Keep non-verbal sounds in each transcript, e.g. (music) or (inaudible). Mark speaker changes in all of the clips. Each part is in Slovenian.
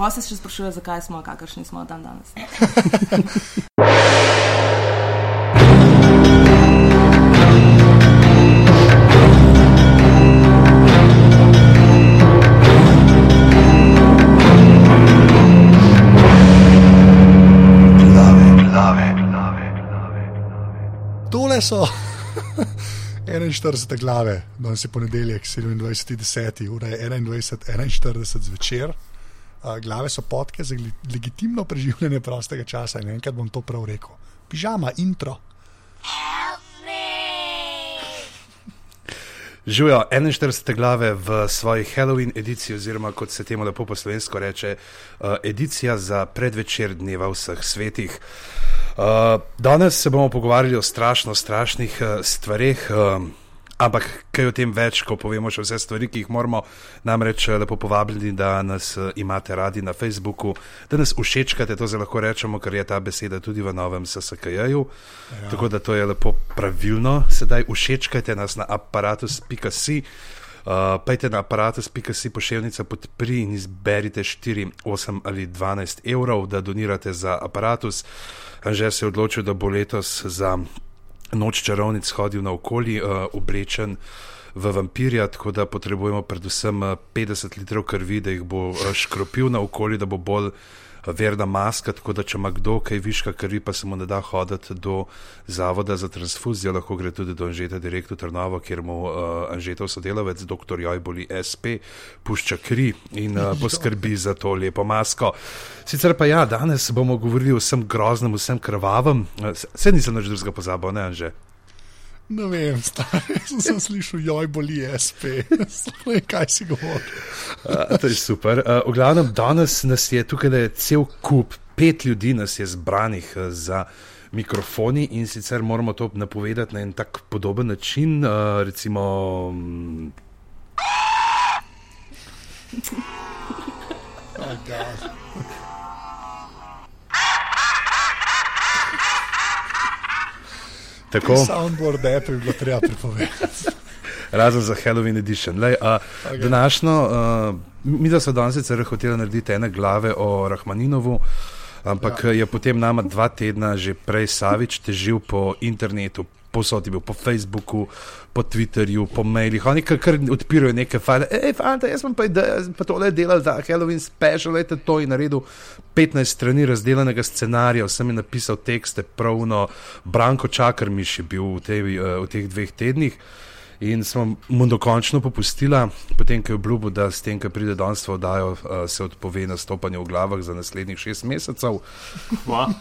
Speaker 1: pa se še sprašuje, zakaj smo, kakršni smo dan danes.
Speaker 2: Tole so (laughs) 41 glave, danes je ponedeljek, 27.10. ura je 21.41 zvečer. Uh, glave so potke za le- legitimno preživljanje prostega časa in enkrat bom to prav rekel. Pižama, intro.
Speaker 3: Živijo 41 glave v svoji Halloween ediciji, oziroma kot se temu lepo po slovensko reče, uh, edicija za predvečer dneva vseh svetih. Uh, danes se bomo pogovarjali o strašno strašnih uh, stvareh. Uh, Ampak kaj o tem več, ko povemo še vse stvari, ki jih moramo, namreč eh, lepo povabljeni, da nas eh, imate radi na Facebooku, da nas všečkate, to zdaj lahko rečemo, ker je ta beseda tudi v novem SSKJ-ju. Ja. Tako da to je lepo pravilno. Sedaj všečkajte nas na aparatus.si. Uh, Pejte na aparatus.si pošiljnica podpri in izberite 4, 8 ali 12 evrov, da donirate za aparatus. Anže se je odločil, da bo letos za noč čarovnic hodil na okolje, uh, oblečen v vampirja, tako da potrebujemo predvsem uh, 50 litrov krvi, da jih bo uh, škropil na okolje, da bo bolj verna maska. Tako da, če ima kdo kaj viška krvi, pa se mu ne da hoditi do Zavoda za transfuzijo, lahko gre tudi do Anžeta Direktu Trnovo, kjer mu uh, Anžetov sodelavec, dr. Jojboli SP, pušča kri in uh, poskrbi za to lepo masko. Sicer pa ja, danes bomo govorili o vsem groznem, vsem krvavem. Uh, Se nisem nič drugega pozabil, ne Anže.
Speaker 2: Ne vem, stari, (laughs) sem, sem slišal, joj, boli (laughs) SP. Ne, kaj si govoril.
Speaker 3: Uh, to je super. Uh, v glavnem, danes nas je tukaj le cel kup, pet ljudi nas je zbranih uh, za mikrofoni in sicer moramo to napovedati na en tak podoben način. Uh, recimo, mm,
Speaker 2: Oh, God.
Speaker 3: Tako,
Speaker 2: Soundboard app je bilo treba pripovedati. (laughs)
Speaker 3: razen za Halloween edition. Lej, uh, okay. Današnjo, uh, mi da so danes sicer hoteli narediti ene glave o Rahmaninovu. Ampak ja. je potem nama dva tedna že prej Savič težil po internetu, posod je bil po Facebooku, po Twitterju, po mailih. Oni kar, kar odpirajo neke file. Ej, fanta, jaz sem pa, ideja, sem pa tole delal za Halloween special, lete to in naredil 15 strani razdeljenega scenarija, vsem je napisal tekste, pravno. Branko Čakrmiš je bil v, tej, eh, v teh dveh tednih. In smo mu dokončno popustila, potem ko je obljubil, da s tem, ko pride danes v oddajo, eh, se odpove nastopanje v glavah za naslednjih šest mesecev.
Speaker 4: Kva? (laughs)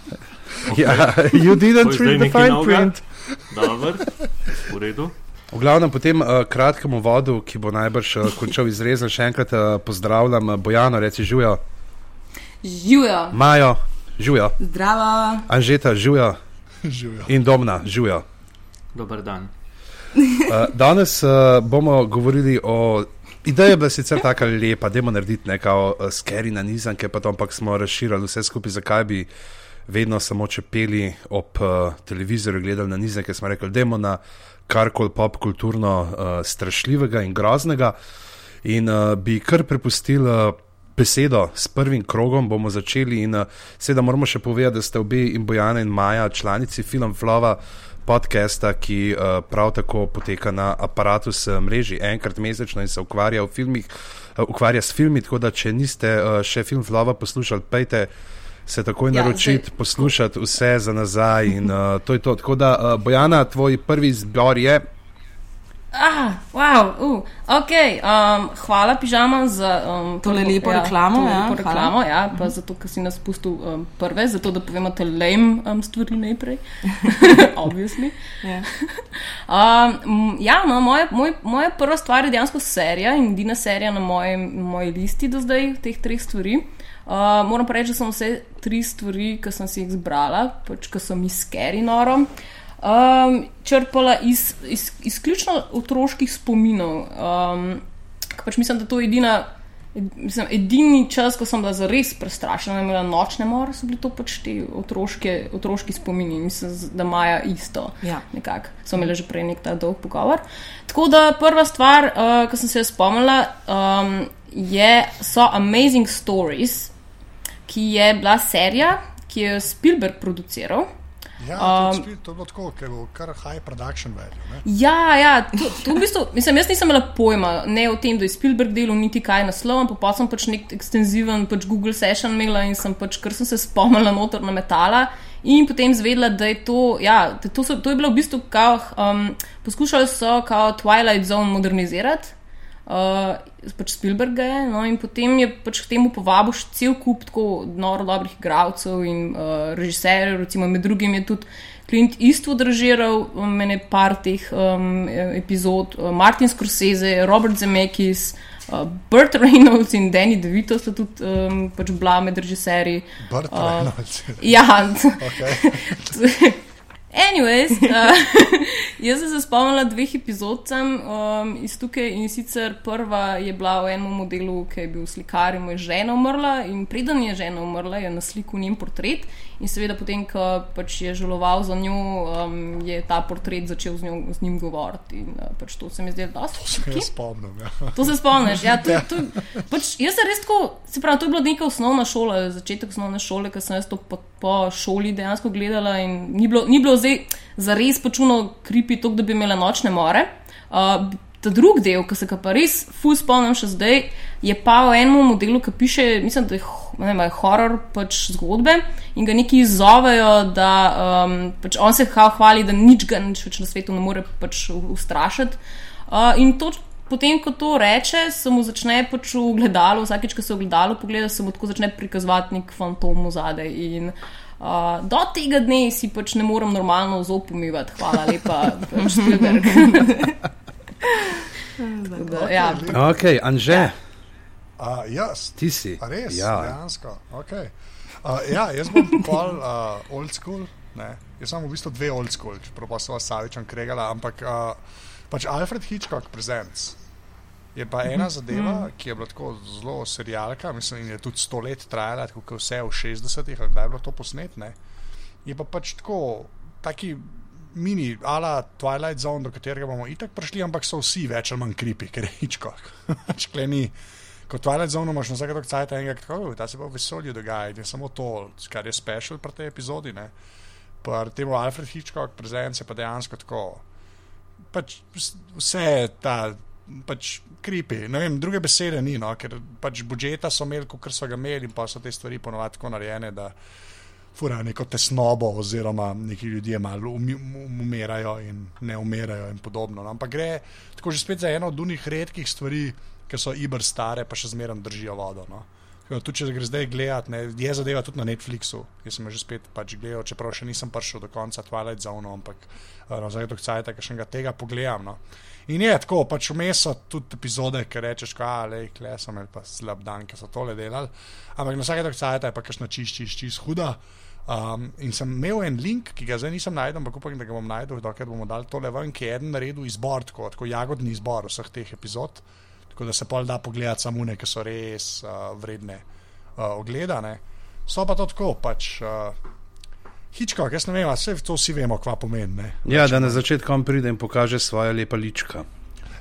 Speaker 3: Ja, you didn't read the fine print.
Speaker 4: Dobro, v redu.
Speaker 3: V glavnem, po tem uh, kratkem uvodu, ki bo najbrž uh, končal izrezen, še enkrat uh, pozdravljam uh, Bojano, reci živijo,
Speaker 1: Živijo,
Speaker 3: Majo, živijo,
Speaker 1: zdravo.
Speaker 3: Anžeta, živijo
Speaker 2: Živijo.
Speaker 3: in Domna, živijo.
Speaker 4: Dobar dan.
Speaker 3: Uh, danes uh, bomo govorili o. Ideja je bila sicer tako lepa, da bomo naredili neko uh, skeri na nizanke, pa to, ampak smo razširili vse skupaj, zakaj bi vedno samo čepeli ob uh, televizorju, gledali na nizanke, smo rekli, da na karkoli pop kulturno uh, strašljivega in groznega. In uh, bi kar prepustili uh, besedo s prvim krogom, bomo začeli. In uh, seveda moramo še povedati, da ste obe in Bojana in Maja članici Film Flova podcasta, ki uh, prav tako poteka na aparatus eh, mreži enkrat mesečno in se ukvarja, filmih, uh, ukvarja s filmi. Tako da, če niste uh, še film Flova poslušali, pejte se takoj
Speaker 1: Ja,
Speaker 3: naročiti,
Speaker 1: zdaj-
Speaker 3: poslušati vse za nazaj. In uh, to to. Tako da, uh, Bojana, tvoj prvi izbor je.
Speaker 5: Ah, wow, uh, ok. Um, hvala, pižama, za um,
Speaker 1: Tole lepo reklamo,
Speaker 5: tole
Speaker 1: ja,
Speaker 5: lepo
Speaker 1: hvala.
Speaker 5: reklamo ja, pa zato, ker si nas pustil um, prve, zato da povemo te lame um, stvari najprej. (laughs) Obviously.
Speaker 1: Ja.
Speaker 5: Um, ja, no, moja, moj, moja prva stvar je dejansko serija in edina serija na mojem, moji listi do zdaj, teh treh stvari. Uh, moram pa reči, da sem vse tri stvari, ki sem si jih zbrala, pač, ki so mi skeri noro, um, črpala iz, iz izključno otroških spominov. Um, pač mislim, da to je edina. ed- Mislim, edini čas, ko sem bila zares prestrašena, imela nočne more, so bili to pač ti otroške, otroški spomini. Mislim, da imajo isto.
Speaker 1: Ja.
Speaker 5: Nekako smo imeli že prej nek ta dolg pogovor. Tako da prva stvar, uh, ki sem se jo spomnila, um, je, so Amazing Stories ki je bila serija, ki jo je Spielberg produciral.
Speaker 2: Ja,
Speaker 5: Um,
Speaker 2: to je bilo tako, ker je bilo kar high production value. Ne?
Speaker 5: Ja, ja to, to v bistvu, mislim, jaz nisem imela pojma ne o tem, da je Spielberg delal niti kaj naslov, ampak pa sem pač nek ekstenziven pač Google session imela in sem pač, ker sem se spomnila notor na metala. In potem zvedela, da je to, ja, to, so, to je bilo v bistvu kao, um, poskušali so kao Twilight Zone modernizirati, uh, pač Spielberga je, no, in potem je pač k temu povabil še cel kup tako noro dobrih igralcev in uh, režiserjev, recimo med drugim je tudi Clint Eastwood režiral um, ene par teh um, epizod, Martin Scorsese, Robert Zemeckis. Uh, Burt Reynolds in Danny DeVito sta tudi um, pač bila med režiserji.
Speaker 2: Brt,
Speaker 5: Uh,
Speaker 2: uh,
Speaker 5: Ja, (laughs)
Speaker 2: okay. (laughs)
Speaker 5: Anyways, uh, (laughs) jaz sem se spomnila dveh epizod um, iz tukaj in sicer prva je bila v enem modelu, ki je bil slikar in mu je žena umrla in preden je žena umrla, je na sliku njen portret in seveda potem, ko pač je žaloval za njo, um, je ta portret začel z, njo, z njim govoriti in uh, pač to se mi zdi, da so
Speaker 2: Se
Speaker 5: vse.
Speaker 2: jaz spomnim. Ja.
Speaker 5: To se spomniš, ja, to, to, (laughs) pač, jaz sem res tako, se pravi, to je bila neka osnovna šola, začetek osnovne šole, ki sem jaz to po, po šoli dejansko gledala in ni bilo, ni bilo zdaj za res počuno kripi to, da bi imela nočne more. Uh, Ta drugi del, ki se ga pa res ful spomnim še zdaj, je pa v enem modelu, ki piše, mislim, da je, je horor pač zgodbe in ga neki izzovejo, da um, pač on se hvali, da nič ga nič več na svetu ne more pač ustrašiti. Uh, in to, potem, ko to reče, se mu začne pač v gledalu, vsakeč, ko se v gledalu pogleda, se mu tako začne prikazovati nek fantom v zadaj. In uh, do tega dne si pač ne morem normalno zob umivati. Hvala lepa, pač (laughs) Da, ja,
Speaker 3: Ok, Anže,
Speaker 2: Uh, jaz,
Speaker 3: ti si.
Speaker 2: A res,
Speaker 3: Ja.
Speaker 2: dejansko. Okay. Uh, ja, jaz bom pol uh, old school. Ne. Jaz sem v bistvu dve old school, čeprav pa so Savičem kregala, ampak uh, pač Alfred Hitchcock Presents. Je pa ena zadeva, ki je bila tako zelo serijalka, mislim, in je tudi sto let trajala, tako kot vse v 60-ih, ali kdaj je bilo to posnetne. Je pa pač tako, taki mini, ala Twilight Zone, do katerega bomo itak prišli, ampak so vsi več ali manj kripi, ker je Hitchcock. (laughs) Pač kleni. Kot Twilight Zone imaš na vsake tok cajt enega, tako da se pa v vesolju dogaja, in je samo to, kar je special pri tej epizodi. Ne. Pa temu Alfred Hitchcock prezence pa dejansko tako. Pač vs- vse je ta. Pač kripi, ne vem, druge besede ni, no, ker pač budžeta so imeli, kot so ga imeli, in pa so te stvari ponovadi tako narejene, fura neko tesnobo, oziroma neki ljudje malo umi- um- umirajo in ne umirajo, in podobno. No. Ampak gre tako že spet za eno od unih redkih stvari, ki so ibr stare, pa še zmeraj držijo vodo. No. Tudi če gre zdaj gledati, ne, je zadeva tudi na Netflixu. Jaz sem že spet pač gledal, čeprav še nisem prišel do konca Twilight Zone, ampak uh, na zadnjem cajtu, ki še ga tega pogledam. No. In je tako, pač vmes so tudi epizode, ki rečeš, da je kle sem imel pa slab dan, ki so tole delali. Ampak na vsakem cajtu je pa kakšna čist, čist, čist huda. Um, in sem imel en link, ki ga zdaj nisem najdel, ampak upam, da ga bom najdel, dokler bomo dali tole ven, ki je eden naredil izbor, tako, tako jagodni izbor vseh teh epizod. Tako da se pol da pogledati samo ne, ki so res uh, vredne uh, ogledane. So pa to tako, pač. Uh, Hitchcock, jaz ne vem, vse to vsi vemo, kva pomeni. Ne?
Speaker 3: Ja, da na začetku on pride in pokaže svoje lepa lička.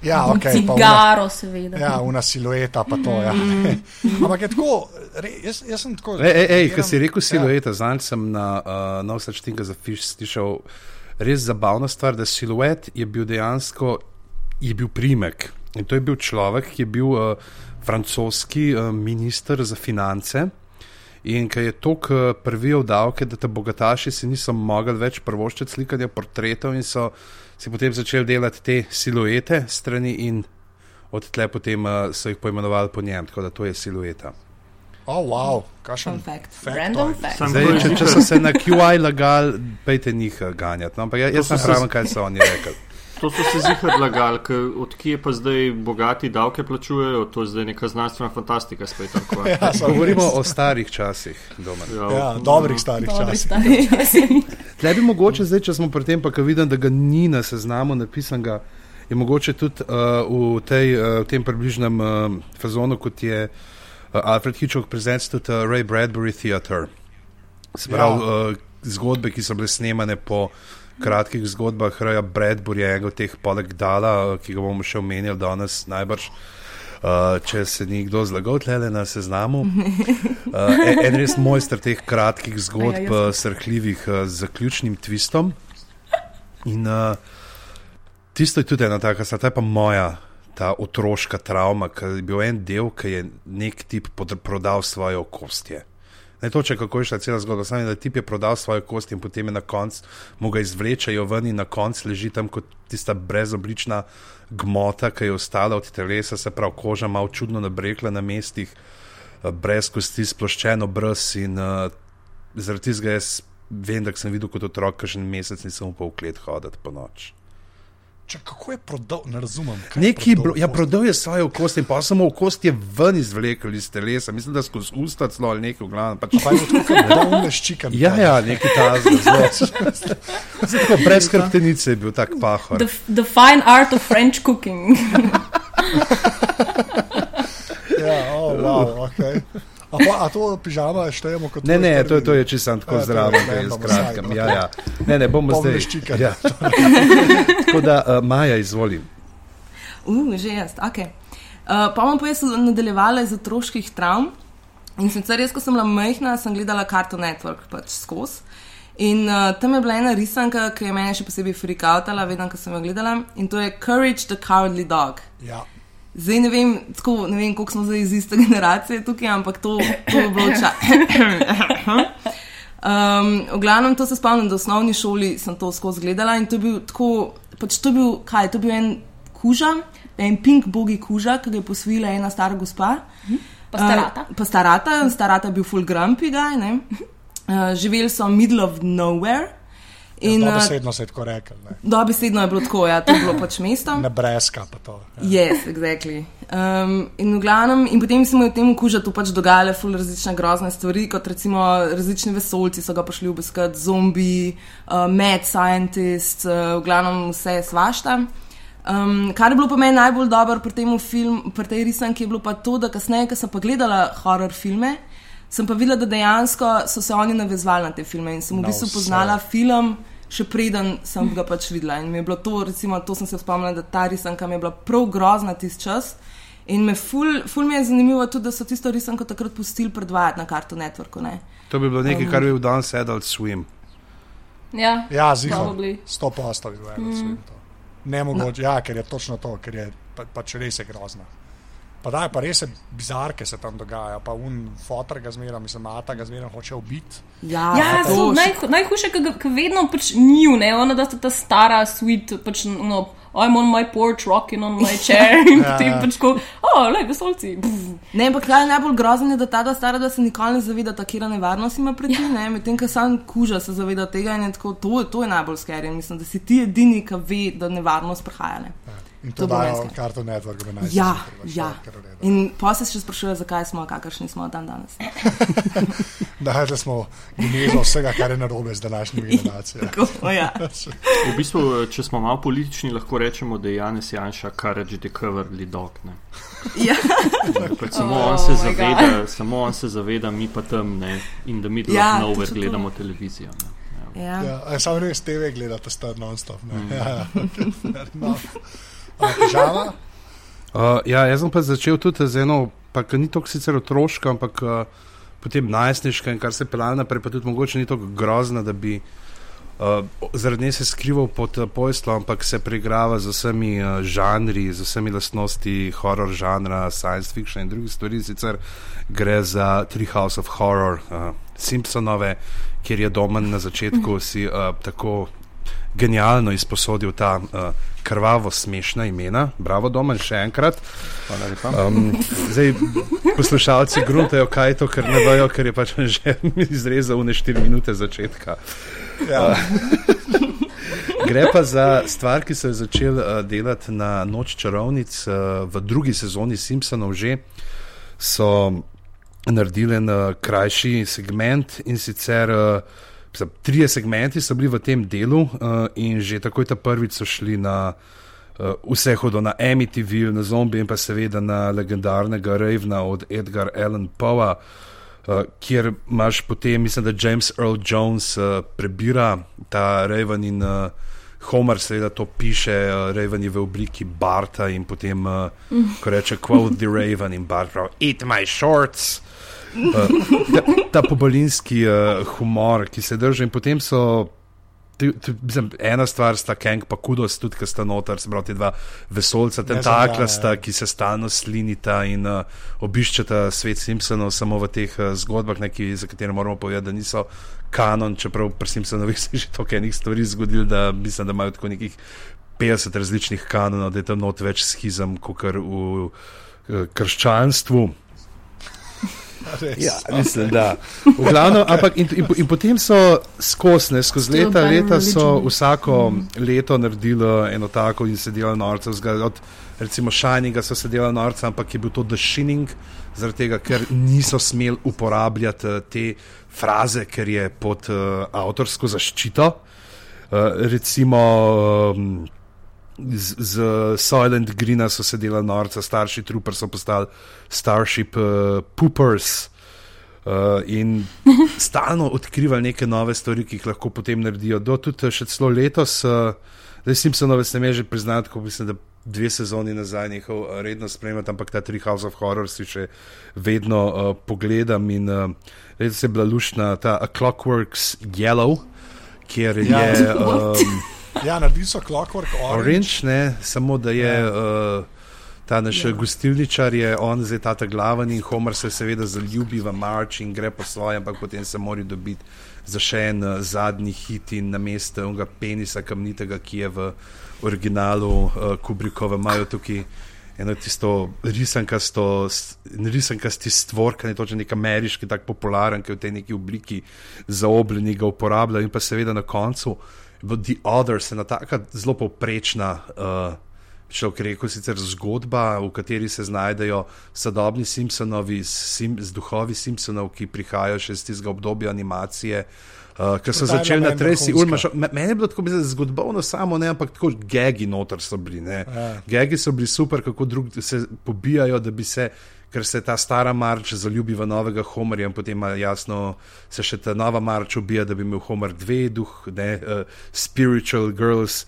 Speaker 2: Ja, (laughs) okay, pa una,
Speaker 5: Cigaro, seveda.
Speaker 2: ja, una silueta, pa to. Ja. (laughs) Ampak je tako, re, jaz, jaz sem tako.
Speaker 3: Ej, ej, ej ko
Speaker 2: gledam-
Speaker 3: si rekel silueta, ja. zanj sem na uh, Nov Sačtinka za Fiš slišal res zabavna stvar, da siluet je bil dejansko je bil primek. In to je bil človek, ki je bil uh, francoski uh, minister za finance. In ki je tako prvijal davke, da te bogataši si niso mogli več prvoščiti slikanja portretov in so si potem začeli delati te siluete strani in od tle potem uh, so jih poimenovali po njem, tako da to je silueta.
Speaker 2: Oh, wow, kakšen
Speaker 1: Fun fact.
Speaker 5: Random fact.
Speaker 3: Zdaj, če, če so se na QI lagali, pejte njih eh, ganjati. No, ampak ja- jaz
Speaker 4: so se-
Speaker 3: pravim, kaj so oni rekli.
Speaker 4: To so se zihar lagali, odkje pa zdaj bogati davke plačujejo, to je zdaj neka znanstvena fantastika spet.
Speaker 2: Ja,
Speaker 3: Govorimo o starih časih. Domen.
Speaker 2: ja, dobrih starih
Speaker 5: Dobri
Speaker 2: časih.
Speaker 5: stari. (laughs)
Speaker 3: Tle bi mogoče zdaj, če smo pri tem, pa ko vidim, da ga ni na seznamu napisanega, je mogoče tudi uh, v, tej, uh, v tem približnem uh, fazonu, kot je uh, Alfred Hitchcock prezent, tudi uh, Ray Bradbury Theatre. Se pravi,
Speaker 2: Ja.
Speaker 3: ja. uh, zgodbe, ki so bile snemane po kratkih zgodbah Raya Bradburyja, enega od teh poleg Dala, ki ga bomo še omenjali danes najbrž. Uh, če se ni kdo zlagal tle na seznamu. (laughs) Uh, en, en res mojster teh kratkih zgodb,
Speaker 5: Ja, ja,
Speaker 3: uh, srhljivih, uh, z zaključnim twistom. In uh, tisto je tudi ena taka, ta je pa moja, ta otroška travma, ker je bil en del, ki je nek tip prodal svoje okostje. Ne toče, kako je šla cela zgodba, samo da tip je prodal svoje kosti in potem je na koncu mu ga izvlečajo ven in na koncu leži tam kot tista brezoblična gmota, ki je ostala od telesa, se pravi koža malo čudno nabrekla na mestih, eh, brez kosti, sploščeno brz in uh, zaradi tega jaz vem, da sem videl kot otrok, ki že en mesec nisem upal v klet hoditi po noč.
Speaker 2: Če, kako je prodal, ne razumem. kaj je
Speaker 3: Neki,
Speaker 2: prodal
Speaker 3: bro, ja, prodal je svoje kosti in pa samo kosti je ven izvlekel iz telesa, mislim, da skozi usta celo ali nekaj v glavnem. Pač,
Speaker 2: Pa je tako, da je leščikan. (laughs)
Speaker 3: ja, ja, neki ta zelo. (laughs) Brez hrbtenice je bil tak pahor.
Speaker 5: The, the fine art of French cooking. (laughs)
Speaker 2: ja oh, wow, okay. A, pa, a to pižama štejemo kot
Speaker 3: Ne,
Speaker 2: tvoj
Speaker 3: ne,
Speaker 2: prvi-
Speaker 3: to, je- to je čisto tako zraven, da je skratka. Ja,
Speaker 2: okej.
Speaker 3: ja. Ne, ne, bomo
Speaker 2: Bom
Speaker 3: zdaj.
Speaker 2: leščikan.
Speaker 3: Ja. (laughs) Tako da, uh, Maja, izvoli.
Speaker 1: Uh, že jaz, ok. Uh, pa bom pa jaz nadaljevala iz otroških travm. In sicer jaz, ko sem bila majhna, sem gledala Cartoon Network pač skozi. In uh, tam je bila ena risanka, ki je meni še posebej frikautala, vedno, ko sem jo gledala. In to je Courage the Cowardly Dog.
Speaker 2: Ja.
Speaker 1: Zdaj ne vem, tako, ne vem koliko smo zdaj iz iste generacije tukaj, ampak to, to je bilo čas. Um, v glavnem, to se spomnim, da v osnovni šoli sem to skozi gledala in to je bil tako, pač to je bil, kaj, to je bil en kuža, en pink bogi kuža, ki ga je posvojila ena stara gospa.
Speaker 5: Pa starata.
Speaker 1: Uh, pa starata, starata je bil full grumpy guy, ne. Uh, živeli so middle of nowhere. In
Speaker 2: In,
Speaker 1: uh,
Speaker 2: dobesedno se je tako rekel. Ne.
Speaker 1: dobesedno je bilo tako, ja, to je bilo pač mesto.
Speaker 2: Nebreska pa to. Ja.
Speaker 1: Yes, exactly. Um, in glavnem, in potem se mu je v tem kužatu pač dogajale ful različne grozne stvari, kot recimo različni vesolci so ga prišli obiskati, zombi, uh, mad scientist, uh, v glavnem vse svašta. Um, kar je bilo po meni najbolj dobro pri, temu film, pri tej risanki, je bilo pa to, da kasneje, ko sem pa gledala horror filme, sem pa videla, da dejansko so se oni navezvali na te filme in sem v
Speaker 2: Na
Speaker 1: bistvu
Speaker 2: vse.
Speaker 1: poznala film, še preden sem ga pač videla. In mi je bilo to, recimo, to sem se spomnila, da ta risanka mi je bila prav grozna tisti čas. In me ful, ful mi je zanimivo tudi, da so tisto risanko takrat pustili predvajati na Cartoon Networku. Ne?
Speaker 3: To bi bilo nekaj, kar bi bil danes Adult Swim.
Speaker 5: ja,
Speaker 2: Ja.
Speaker 5: Probably.
Speaker 2: Sto postav je bilo. Ne mogoče, ja, ker je točno to, ker je pa, pač res je grozna. Pa da pa res je bizar, ki se tam dogaja. Pa un fotor ga zmeraj, mislim, mata ga zmeraj hoče ubiti.
Speaker 1: Ja,
Speaker 5: Ja,
Speaker 1: to
Speaker 5: so naj, najhujše, ki vedno pač njiju, ne, ona da sta ta stara, sweet, pač, no, I'm on my porch, rocking on my chair, (laughs) in
Speaker 2: Ja,
Speaker 5: potem
Speaker 2: ja.
Speaker 5: pač ko, oh, le, vesolci. pff.
Speaker 1: Ne, ampak kaj je najbolj grozno, je, da ta da stara, da se nikoli ne zaveda, kje nevarnost ima pred njim, medtem ko sam kuža se zaveda tega in je tako, to, je- to je najbolj skeri. Mislim, da si ti edini, ki ve, da nevarnost prihaja. Ne?
Speaker 2: In to
Speaker 1: To bo
Speaker 2: dajo
Speaker 1: res,
Speaker 2: karto network, da naj
Speaker 1: Ja, ja. In pa se še sprašuje, zakaj smo, kakršni smo dan danes. (laughs)
Speaker 2: Da, da smo genezo vsega, kar je narobe z današnjimi generacijami.
Speaker 1: Tako, ja. (laughs)
Speaker 4: V bistvu, če smo malo politični, lahko rečemo, da je Janes Janša Courage the Cowardly Dog. Ne?
Speaker 1: ja.
Speaker 4: Pač samo,
Speaker 5: Oh
Speaker 4: on se zaveda, samo on se zaveda, mi pa tam, ne, in da mi
Speaker 1: Ja,
Speaker 4: ja, nowhere
Speaker 1: točno to.
Speaker 4: gledamo televizijo. Ne. Ja.
Speaker 1: Ja.
Speaker 2: Ja, samo res TV gledate, star non-stop. Ne? Mm. (laughs) Ja, ja, okay, fair enough. A, Žala?
Speaker 3: Uh, ja, jaz sem pa začel tudi z eno, ki ni tako sicer otroška, ampak uh, potem najstniška in kar se pelala naprej, pa tudi mogoče ni tako grozna, da bi uh, zaradi nje se skrival pod uh, pojstvom, ampak se preigrava z vsemi uh, žanri, z vsemi lastnosti horror žanra, science fiction in drugih stvari. Sicer gre za Treehouse of Horror, uh, Simpsonove, kjer je Domen na začetku si uh, tako genialno izposodil ta uh, krvavo smešna imena. Bravo, Domen, še enkrat. Um, zdaj, poslušalci gruntajo, kaj je to, ker ne vejo, ker je pač že (laughs) izrezal ne 4 minute začetka.
Speaker 2: Ja. (laughs)
Speaker 3: Gre pa za stvar, ki so jo začeli uh, delati na Noč čarovnic uh, v drugi sezoni Simpsonov že. So naredili en uh, krajši segment in sicer uh, trije segmenti so bili v tem delu uh, in že takoj ta prvič so šli na uh, vse hodo na Amityville, na zombi in pa seveda na legendarnega Ravna od Edgar Allan Poe. Uh, kjer imaš potem, mislim, da James Earl Jones uh, prebira ta Raven in uh, Homer seveda to piše, uh, Raven je v obliki Barta in potem, uh, ko reče, quote the Raven in Bart pravi, eat my shorts. Uh, ta, ta pobalinski uh, humor, ki se drži, in potem so. Ti, ti, mislim, ena stvar sta Kang, pa kudos, tudi ki sta noter, se pravi, dva vesolca, tentaklasta, ki se stalno slinita in uh, obiščeta svet Simpsonov, samo v teh uh, zgodbah, neki, za katere moramo povedati, da niso kanon, čeprav pri Simpsonovih se je že toliko enih stvari zgodilo, da mislim, da imajo tako nekih 50 različnih kanonov, da je tam not več schizem, kot v uh, krščanstvu. (laughs) Ja, mislim, da. Glavno, ampak, in, in, in potem so skosne, skozi leta, leta so vsako leto naredili eno tako in se delali norce. Od recimo Shininga so se delali norce, ampak je bil to The Shining, zaradi tega, ker niso smeli uporabljati eh, te fraze, ker je pod uh, avtorsko zaščito. Uh, recimo. Um, z, z Silent Greena so se delali norca, starši Trooper so postali Starship uh, Poopers. Uh, in (laughs) stalno odkrivali neke nove stvari, ki jih lahko potem naredijo. Do tudi še celo letos, uh, da sem se nove snemel že priznati, ko mislim, da dve sezoni nazaj njihov redno spremljam, ampak ta Three House of Horror si še vedno uh, pogledam. In uh, letos je bila lušna ta A Clockworks Yellow, kjer ja. je. (laughs) Um,
Speaker 2: Ja, naredili so Clockwork Orange.
Speaker 3: Orange ne, samo da je ja. uh, ta naš ja. gostilničar, je on zdaj ta glaven in Homer se seveda zaljubi v March in gre po svoje, ampak potem se mora dobiti za še en uh, zadnji hit in na mesto unga penisa kamnitega, ki je v originalu uh, Kubrikova, imajo tukaj. Eno tisto risankasto, risankasti stvor, ki je točno nek ameriški, tako popularen, ki v tej neki obliki zaobljeni ga uporablja in pa seveda na koncu The Others, ena tako zelo povprečna, uh, človek rekel, sicer zgodba, v kateri se znajdejo sodobni Simpsonovi, sim, z duhovi Simpsonov, ki prihajajo še iz tistega obdobja animacije. Uh, Ker so začeli na Tracy Ulma, meni je bilo tako zgodovino samo, ne, ampak tako gegi noter so bili. Ja. Gegi so bili super, kako drugi se pobijajo, da bi se ker se ta stara marč zaljubi v novega Homerja in potem jasno se še ta nova marč ubija, da bi imel Homer dve duh, ne, uh, spiritual girls.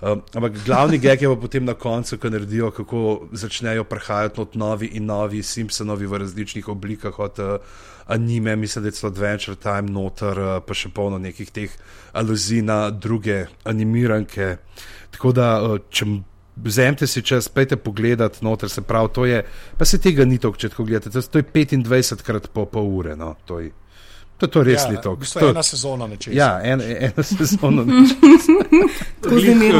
Speaker 3: Um, ampak glavni (laughs) geg je pa potem na koncu, ko naredijo, kako začnejo prihajati od novi in novi Simpsonovi v različnih oblikah, od uh, anime, mislim, da je celo Adventure Time, noter, uh, pa še polno nekih teh aluzij na druge animiranke. Tako da, uh, če Vzemite si čas, pejte pogledat noter, se pravi, to je, pa se tega ni toliko, če gledate, to je 25 krat po pol ure. No, to, je, to, to res ja, ni toliko.
Speaker 2: To je ena sezona nečesa.
Speaker 3: Ja, en, ena (laughs) sezona
Speaker 4: nečesa.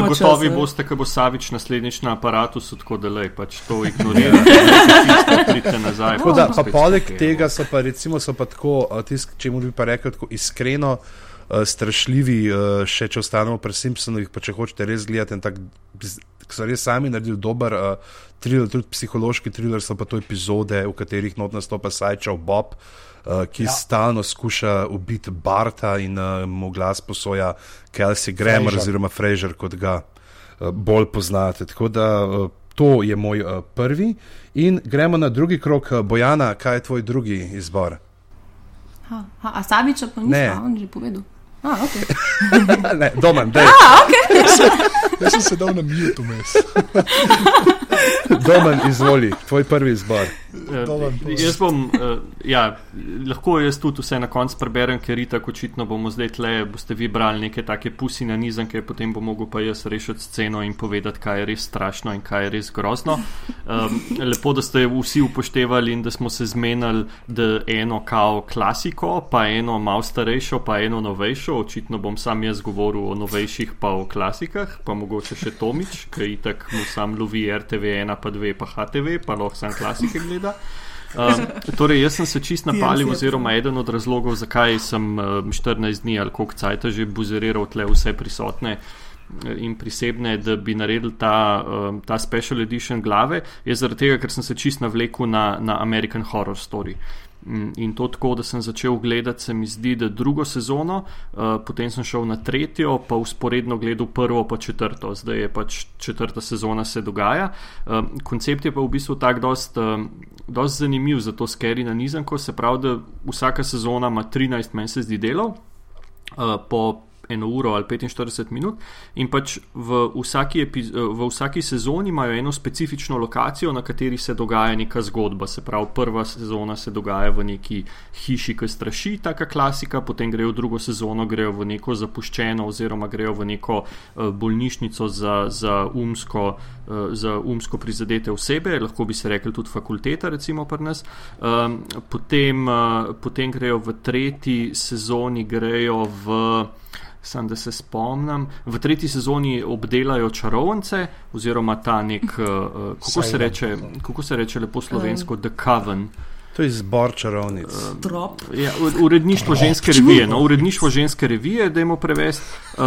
Speaker 4: (laughs) Gotovi boste, ko bo Savič naslednjič na aparatu, tako da le, pač to ignorirate. Ja.
Speaker 3: Tako da, pa poleg tega so pa recimo so pa tako, če mu bi pa rekel tako iskreno, uh, strašljivi, uh, še če ostanemo pri Simpsonovih, pa če hočete res gledati, tako so res sami naredili dober uh, thriller, tudi psihološki thriller, so pa to epizode, v katerih not nastopa Sajčev Bob. Uh, ki ja. stalno skuša ubiti Barta in uh, mu glas posoja Kelsey Grammer Fraser. oziroma Fraser, kot ga uh, bolj poznate. Tako da uh, to je moj uh, prvi. In gremo na drugi krok. Bojana, kaj je tvoj drugi izbor?
Speaker 5: Ha, ha, a Saviča pa ni, on že povedal. Ah, okay. (laughs)
Speaker 3: ne, domen, da je.
Speaker 5: Ah, okay. (laughs)
Speaker 2: Jaz sem se dal na mute vmes. (laughs)
Speaker 3: domen, izvoli, tvoj prvi izbor.
Speaker 4: Uh, jaz bom, uh, ja, lahko jaz tudi vse na koncu preberem, ker itak očitno bomo zdaj tle, boste vi brali neke take pusi na nizanke, potem bom mogel pa jaz rešiti sceno in povedati, kaj je res strašno in kaj je res grozno. Um, lepo, da ste vsi upoštevali in da smo se zmenili, da eno kao klasiko, pa eno malo starejšo, pa eno novejšo. Očitno bom sam jaz govoril o novejših, pa o klasikah, pa mogoče še Tomič, ki itak mu sam lovi RTV 1, pa 2, pa HTV, pa lahko sam klasike gleda seveda. (laughs) Um, torej, jaz sem se čist napalil, oziroma eden od razlogov, zakaj sem um, 14 dni ali koliko cajt že buzeriral tle vse prisotne eh, in prisebne, da bi naredil ta, um, ta special edition glave, je zaradi tega, ker sem se čist navlekel na, na American Horror Story. Mm, in to tako, da sem začel gledati, se mi zdi, da drugo sezono, uh, potem sem šel na tretjo, pa usporedno gledal prvo, pa četrto, zdaj je pač četrta sezona se dogaja. Uh, koncept je pa v bistvu tak, dost, uh, dost zanimiv za to skeri na nizanko, se pravi, da vsaka sezona ima 13 meni se zdi delov. Po eno uro ali 45 minut. In pač v vsaki, v vsaki sezoni imajo eno specifično lokacijo, na kateri se dogaja neka zgodba. Se pravi, prva sezona se dogaja v neki hiši, ki straši, taka klasika, potem grejo v drugo sezono, grejo v neko zapuščeno, oziroma grejo v neko uh, bolnišnico za, za, umsko, uh, za umsko prizadete osebe, lahko bi se rekli tudi fakulteta, recimo pri nas. Um, potem, uh, potem grejo v tretji sezoni, grejo v. Sam da se spomnim, v tretji sezoni obdelajo čarovnice, oziroma ta nek, uh, kako, se reče, kako se reče lepo slovensko, The Coven.
Speaker 3: To je zbor čarovnic.
Speaker 1: Trop.
Speaker 4: Ja, uredništvo ženske revije, no, uredništvo ženske revije, da jim prevest. Uh,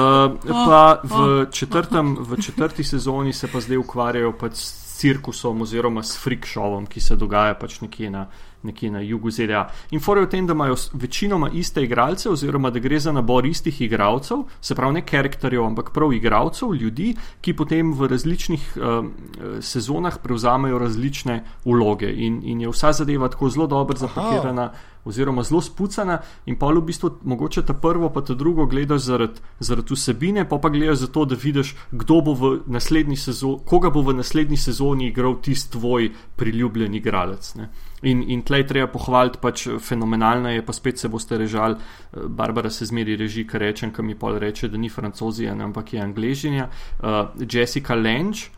Speaker 4: pa v, četrtem, v četrti sezoni se pa zdaj ukvarjajo pač s cirkusom oziroma s freakshovom, ki se dogaja pač nekje na nekje na jugu ZDA. In fora je v tem, da imajo večinoma iste igralce, oziroma da gre za nabor istih igralcev, se pravi ne karakterjev, ampak prav igralcev, ljudi, ki potem v različnih um, sezonah prevzamejo različne vloge. In, in je vsa zadeva tako zelo dobro zapakirana. Aha oziroma zelo spucana, in pa v bistvu mogoče ta prvo, pa ta drugo gledaš zaradi zarad vsebine, pa pa gledaš zato, da vidiš, kdo bo v naslednji sezoni, koga bo v naslednji sezoni igral tisti tvoj priljubljen igralec. Ne. In, in tlej treba pohvaliti, pač fenomenalno je, pa spet se boste režali. Barbara se zmeri reži, kar rečem, ki mi pol reče, da ni francozija, ampak je angližinja. Uh, Jessica Lange,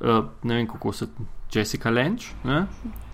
Speaker 4: uh, ne vem kako se. Jessica Lange? Ne?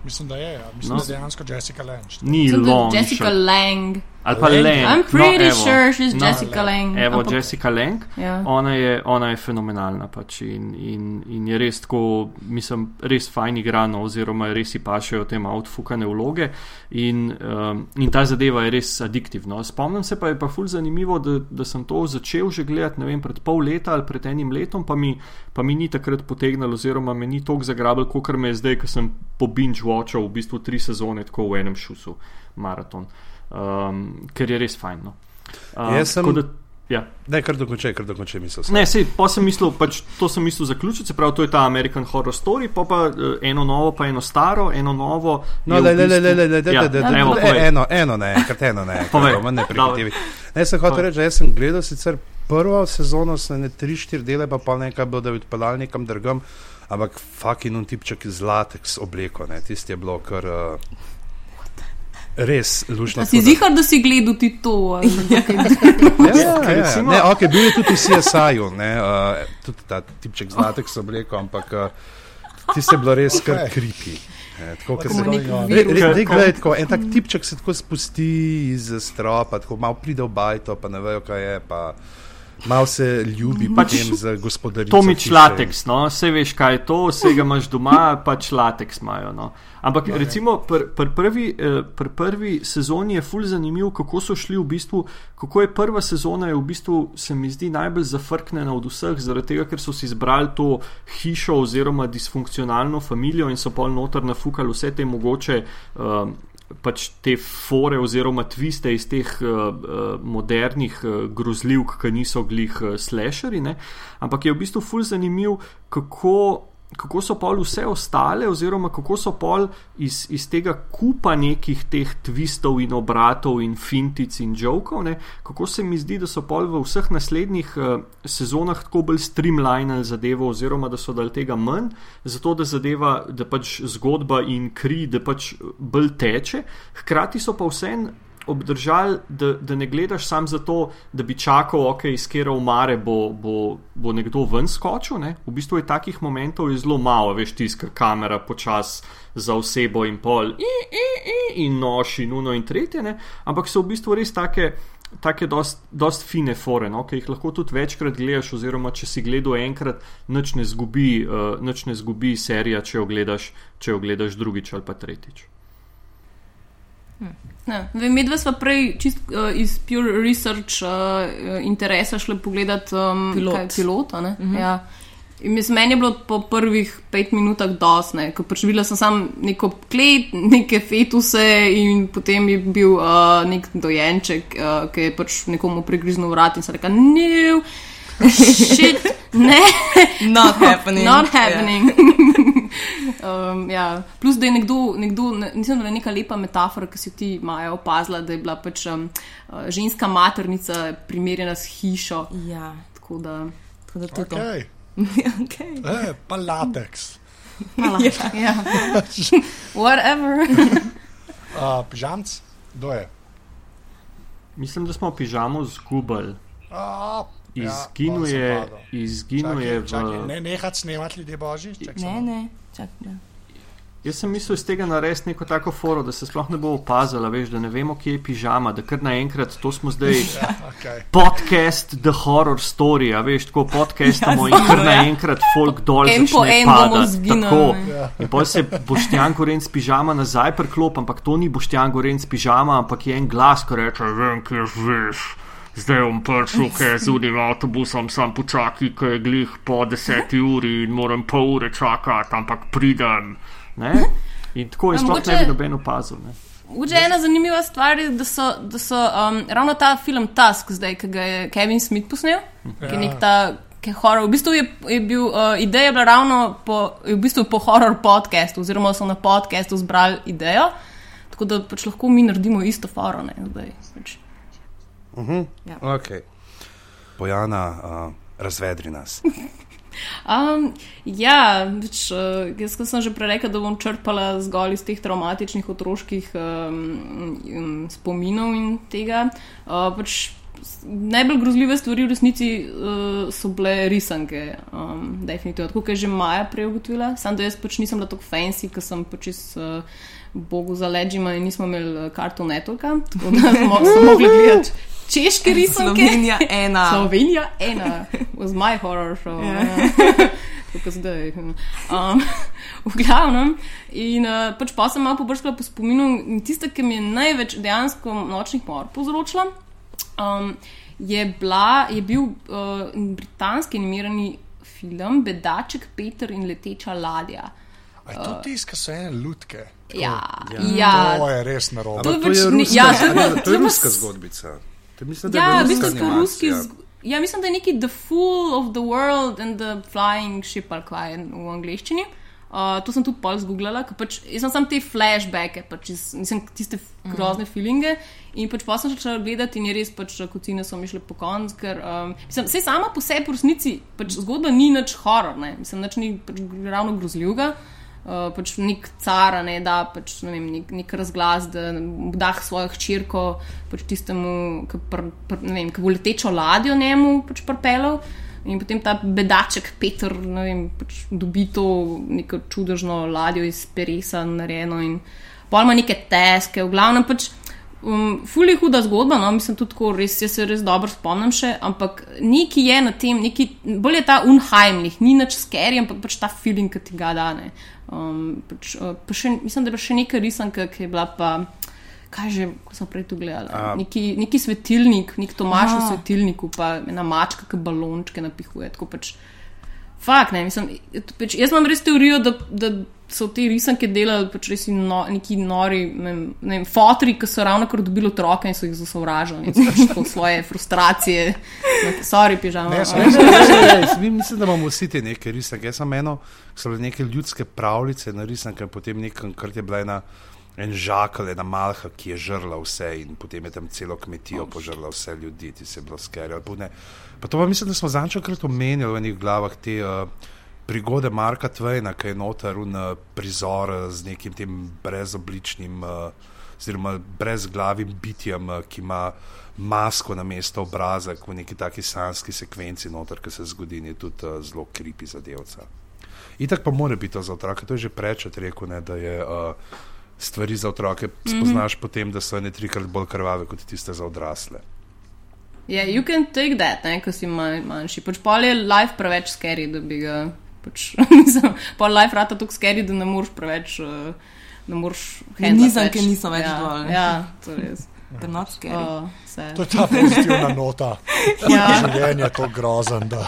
Speaker 2: Mislim, da je. Ja. Mislim, no. da je dejansko Jessica Lange.
Speaker 4: Ni Long.
Speaker 5: Jessica Lang.
Speaker 4: Ali pa Lang.
Speaker 5: I'm pretty no, sure she's no, Jessica Lang.
Speaker 4: Evo, Ampak, Jessica Lang. Ja. Ona, je, ona je fenomenalna pač in, in, in je res tako, mislim, res fajn igrano, oziroma res si pašejo te outfukane vloge in, um, in ta zadeva je res adiktivna. Spomnim se pa je pa ful zanimivo, da, da sem to začel že gledati, ne vem, pred pol leta ali pred enim letom, pa mi, pa mi ni takrat potegnilo, oziroma me ni toliko zagrabil, kot me je zdaj, ko sem po binge watchal v bistvu tri sezone tako v enem šusu maraton, um, ker je res fajn. No.
Speaker 3: Uh, Jaz sem. Da, ja. Ne, kar dokončaj, kar dokončaj misel.
Speaker 4: Ne, sej, pa sem mislil, pač to sem mislil zaključiti, se pravi, to je ta American Horror Story, pa pa uh, eno novo, pa eno staro, eno novo.
Speaker 3: No, le, le, le, le, le, le, le, le, le, eno, eno ne, krat eno ne, (laughs) ne prihitivi. Ne, sem hotel reči, jaz sem gledal sicer prvo sezono, sem ne tri, štiri dele, pa pa nekaj bilo, da bi odpeljal nekam drugam ampak fucking un tipček z latex obleko, ne, tisti je bilo kar. Uh, Res, lušno.
Speaker 5: Si zihar, da si gledal ti to? (laughs)
Speaker 3: ja, ja, ja. Ne, okay, bil je tudi v CSI-ju, uh, tudi ta tipček z latex obleko, ampak uh, tisti je bilo res kar kripi. Tako, se, re, re, re, gledaj, tako, en tak tipček se tako spusti iz stropa, tako malo pride v bajto, pa ne vejo, kaj je. Pa, Mal se ljubi pač, za gospodarstvo.
Speaker 4: To mi je lateks, no? vse veš, kaj je to, vse ga imaš doma, pač lateks imajo. No? Ampak no, recimo pri pr prvi, eh, pr prvi sezoni je fully zanimivo, kako so šli v bistvu, kako je prva sezona, je v bistvu se mi zdi najbolj zafrknjena od vseh, zaradi tega, ker so si izbrali to hišo oziroma disfunkcionalno družino in so pol noter nafukali vse te mogoče. Uh, pač te fore oziroma tviste iz teh uh, modernih uh, grozljivk, ki niso glih uh, slasheri, ne? ampak je v bistvu fulj zanimiv, kako kako so pol vse ostale, oziroma kako so pol iz, iz tega kupa nekih teh twistov in obratov in fintic in jokov, ne, kako se mi zdi, da so pol v vseh naslednjih uh, sezonah tako bolj streamlinali zadevo, oziroma da so dal tega manj, zato da zadeva, da pač zgodba in kri, da pač bolj teče, hkrati so pa vseeno obdržali, da, da ne gledaš samo zato, da bi čakal, ok, iz kera umare bo, bo, bo nekdo ven skočil. Ne? V bistvu je takih momentov je zelo malo, veš, tiska kamera počas za osebo in pol, i, i, i, in nož in uno in tretje, ne? ampak so v bistvu res take. Take dost, dost fine fore, no? ki jih lahko tudi večkrat gledaš, oziroma če si gledal enkrat, noč ne zgubi, uh, ne zgubi serija, če jo gledaš, če jo gledaš drugič ali pa tretjič.
Speaker 5: Hm. Medve smo prej čist, uh, iz pure research uh, interesa šli pogledat um, Pilot. pilota. Mm -hmm. ja. Mislim, meni je bilo po prvih pet minutah dosne, ko videla sem samo neko klet, neke fetuse in potem je bil uh, nek dojenček, uh, ki je pač nekomu pregriznil vrat in se rekel: No, shit, ne, (laughs)
Speaker 1: not (laughs) happening.
Speaker 5: Not happening. Yeah. (laughs) Um, ja. Plus, da je nekdo, nekdo ne, mislim, da je neka lepa metafora, ki si ti Maja opazila, da je bila pač um, uh, ženska maternica primerjena s hišo.
Speaker 1: Ja,
Speaker 5: Tako da,
Speaker 1: tako da to je to.
Speaker 2: Okay.
Speaker 1: okay.
Speaker 2: E, pa lateks.
Speaker 5: Hvala. ja. (laughs) Whatever. (laughs)
Speaker 2: Uh, Pižamc, kdo je?
Speaker 4: Mislim, da smo pižamo zgubili.
Speaker 2: A,
Speaker 4: Izginil
Speaker 2: ja,
Speaker 4: je,
Speaker 2: pol sem padel.
Speaker 4: izginil je
Speaker 2: Čakaj, čakaj,
Speaker 4: v.
Speaker 2: ne nehati snemati ljudje božji. Čakaj,
Speaker 1: Ne,
Speaker 2: samo.
Speaker 1: ne, čakaj. Ja.
Speaker 4: Jaz sem mislil iz tega narediti neko tako foro, da se sploh ne bo opazila, veš, da ne vemo, kje je pižama, da kar naenkrat, to smo zdaj (laughs)
Speaker 2: Ja, okay.
Speaker 4: podcast The Horror Story, a veš, tako podcastamo
Speaker 1: Ja,
Speaker 4: in kar
Speaker 1: ja.
Speaker 4: naenkrat folk dol
Speaker 5: En po en bomo zginili.
Speaker 2: Ja.
Speaker 4: In potem se Boštjan Gorenc pižama nazaj priklop, ampak to ni Boštjan Gorenc pižama, ampak je en glas, ki reče: Vem, kje živiš. Zdaj bom prišel, ker z unim avtobusom sam počakaj, ker je glih po deseti uri in moram pol ure čakati, ampak pridem. Ne? In tako je
Speaker 5: A
Speaker 4: sploh ne bi noben opazil. Ne?
Speaker 5: Mogoče ena zanimiva stvar je, da so, da so um, ravno ta film Tusk, zdaj, ki ga je Kevin Smith posnel, ki je nek ta. ki je Horror. V bistvu je, je bil, uh, ideja je bila ravno po, je v bistvu po horror podcastu, oziroma so na podcastu zbrali idejo, tako da pač lahko mi naredimo isto foro. Ne, zdaj, pač.
Speaker 3: Okay. Bojana, uh, razvedri nas. (laughs)
Speaker 5: Um, ja, več, uh, jaz sem že prej rekel, da bom črpala zgolj iz teh traumatičnih otroških um, spominov in tega. Uh, pač najbolj grozljive stvari v resnici uh, so bile risanke, um, definitivno. Tako je že Maja prej ugotovila, samo da jaz pač nisem bila tako fancy, ker sem pač iz. Uh, Bogu za leđima in nismo imeli karto networka, tako da smo (laughs) smo mogli gledati češke (laughs) risanke.
Speaker 1: Slovenija ena.
Speaker 5: Slovenija ena, (laughs) was my horror show.
Speaker 1: Ja. (laughs)
Speaker 5: Tako zdaj. Um, v glavnem, in uh, pač pa sem malo pobrskala po spominu, in tista, ki mi je največ dejansko nočnih mor povzročila, um, je, bila, je bil uh, britanski animirani film Bedaček Peter in leteča ladja.
Speaker 2: A je to tisto, ki so ene lutke? Tako,
Speaker 5: Ja,
Speaker 3: Ja.
Speaker 5: ja.
Speaker 2: To je res narobe.
Speaker 5: To
Speaker 3: to je ruska,
Speaker 5: ja, to je
Speaker 3: ruska zgodbica. Mislim, da
Speaker 5: Ja,
Speaker 3: je
Speaker 5: v
Speaker 3: ruska
Speaker 5: bistvu ruski. zg- Ja, mislim, da je neki The Fool of the World and the Flying Ship ali kaj je v angleščini. Uh, to sem tudi pol zgooglala, ker pač jaz sem samo te flashbacke, pač iz, mislim, tiste grozne mm. feelinge. In pač pa sem začela gledati in je res pač kocine so mi šle po konc, ker um, mislim, sej sama po sebi v resnici pač zgodba ni nič horor, ne, mislim, nič ni pač ravno grozljivega. Uh, pač nek car, ne da pač, ne vem, nek, nek razglas, da dah svojo hčerko pač tistemu, ki pr, pr, vem, bo letečo ladjo njemu pač prpelal. In potem ta bedaček Peter vem, pač dobi to neko čudežno ladjo iz peresa narejeno in pol ima neke teske, v glavnem pač. Um, Fuli je huda zgodba, no, mislim tudi tako, res, jaz se res dobro spomnim še, ampak neki je na tem, neki, bolj je ta unheimlich, ni nič scary, ampak pač ta feeling, ki ti ga dane. Um, pač, uh, pa še, mislim, da je bila še neka risanka, ki je bila pa, kaj že, ko sem prej tu gledala,
Speaker 3: A.
Speaker 5: neki, neki svetilnik, nek Tomaš v svetilniku, pa ena mačka, ki balončke napihuje. Tako pač, fakt, ne, mislim, pač, jaz imam res teorijo, da, da so te risanke delali pač res no, neki nori, ne vem, ne vem, fotri, ki so ravno kar dobili otroke in so jih zasovražili, in so pač tako svoje (laughs) frustracije, sorry, pižama.
Speaker 2: Ne, sem res-
Speaker 3: Jaz mi- Mislim, da imamo vsi te neke risanke. Jaz sem eno, so bile neke ljudske pravljice na risanke, potem nekaj, kar je bila ena. En žakal, ena malha, ki je žrla vse, in potem je tam celo kmetijo požrla vse ljudi, ti se bilo skeri. Pa to pa mislim, da smo zančokrat omenjali v enih glavah te uh, prigode Marka Tvejna, ki je notar un prizor uh, z nekim tem brezobličnim, uh, oziroma brezglavim bitjem, uh, ki ima masko na mesto obraza, v neki taki sanski sekvenci noter, ki se zgodi, je tudi uh, zelo kripi zadevca. Itak pa mora biti to za otroke, to je že prečet rekel, ne, da je uh, stvari za otroke spoznaš mm -hmm. potem, da so ene trikrat bolj krvave kot tiste za odrasle.
Speaker 5: Ja, yeah, you can take that, ne, ko si manj, manjši. Pač pol je life preveč scary, da bi ga. Pač, (laughs) mislim, pol life rata tako scary, da ne moreš preveč. Uh, ne moreš. handlat
Speaker 1: Nizanke niso več
Speaker 5: ja,
Speaker 1: dovolj, ne.
Speaker 5: Ja, to je res. (laughs)
Speaker 1: They're not scary.
Speaker 5: Oh, vse.
Speaker 2: To je ta pozitivna nota. (laughs)
Speaker 5: Ja.
Speaker 2: Življenje je to grozen. Da.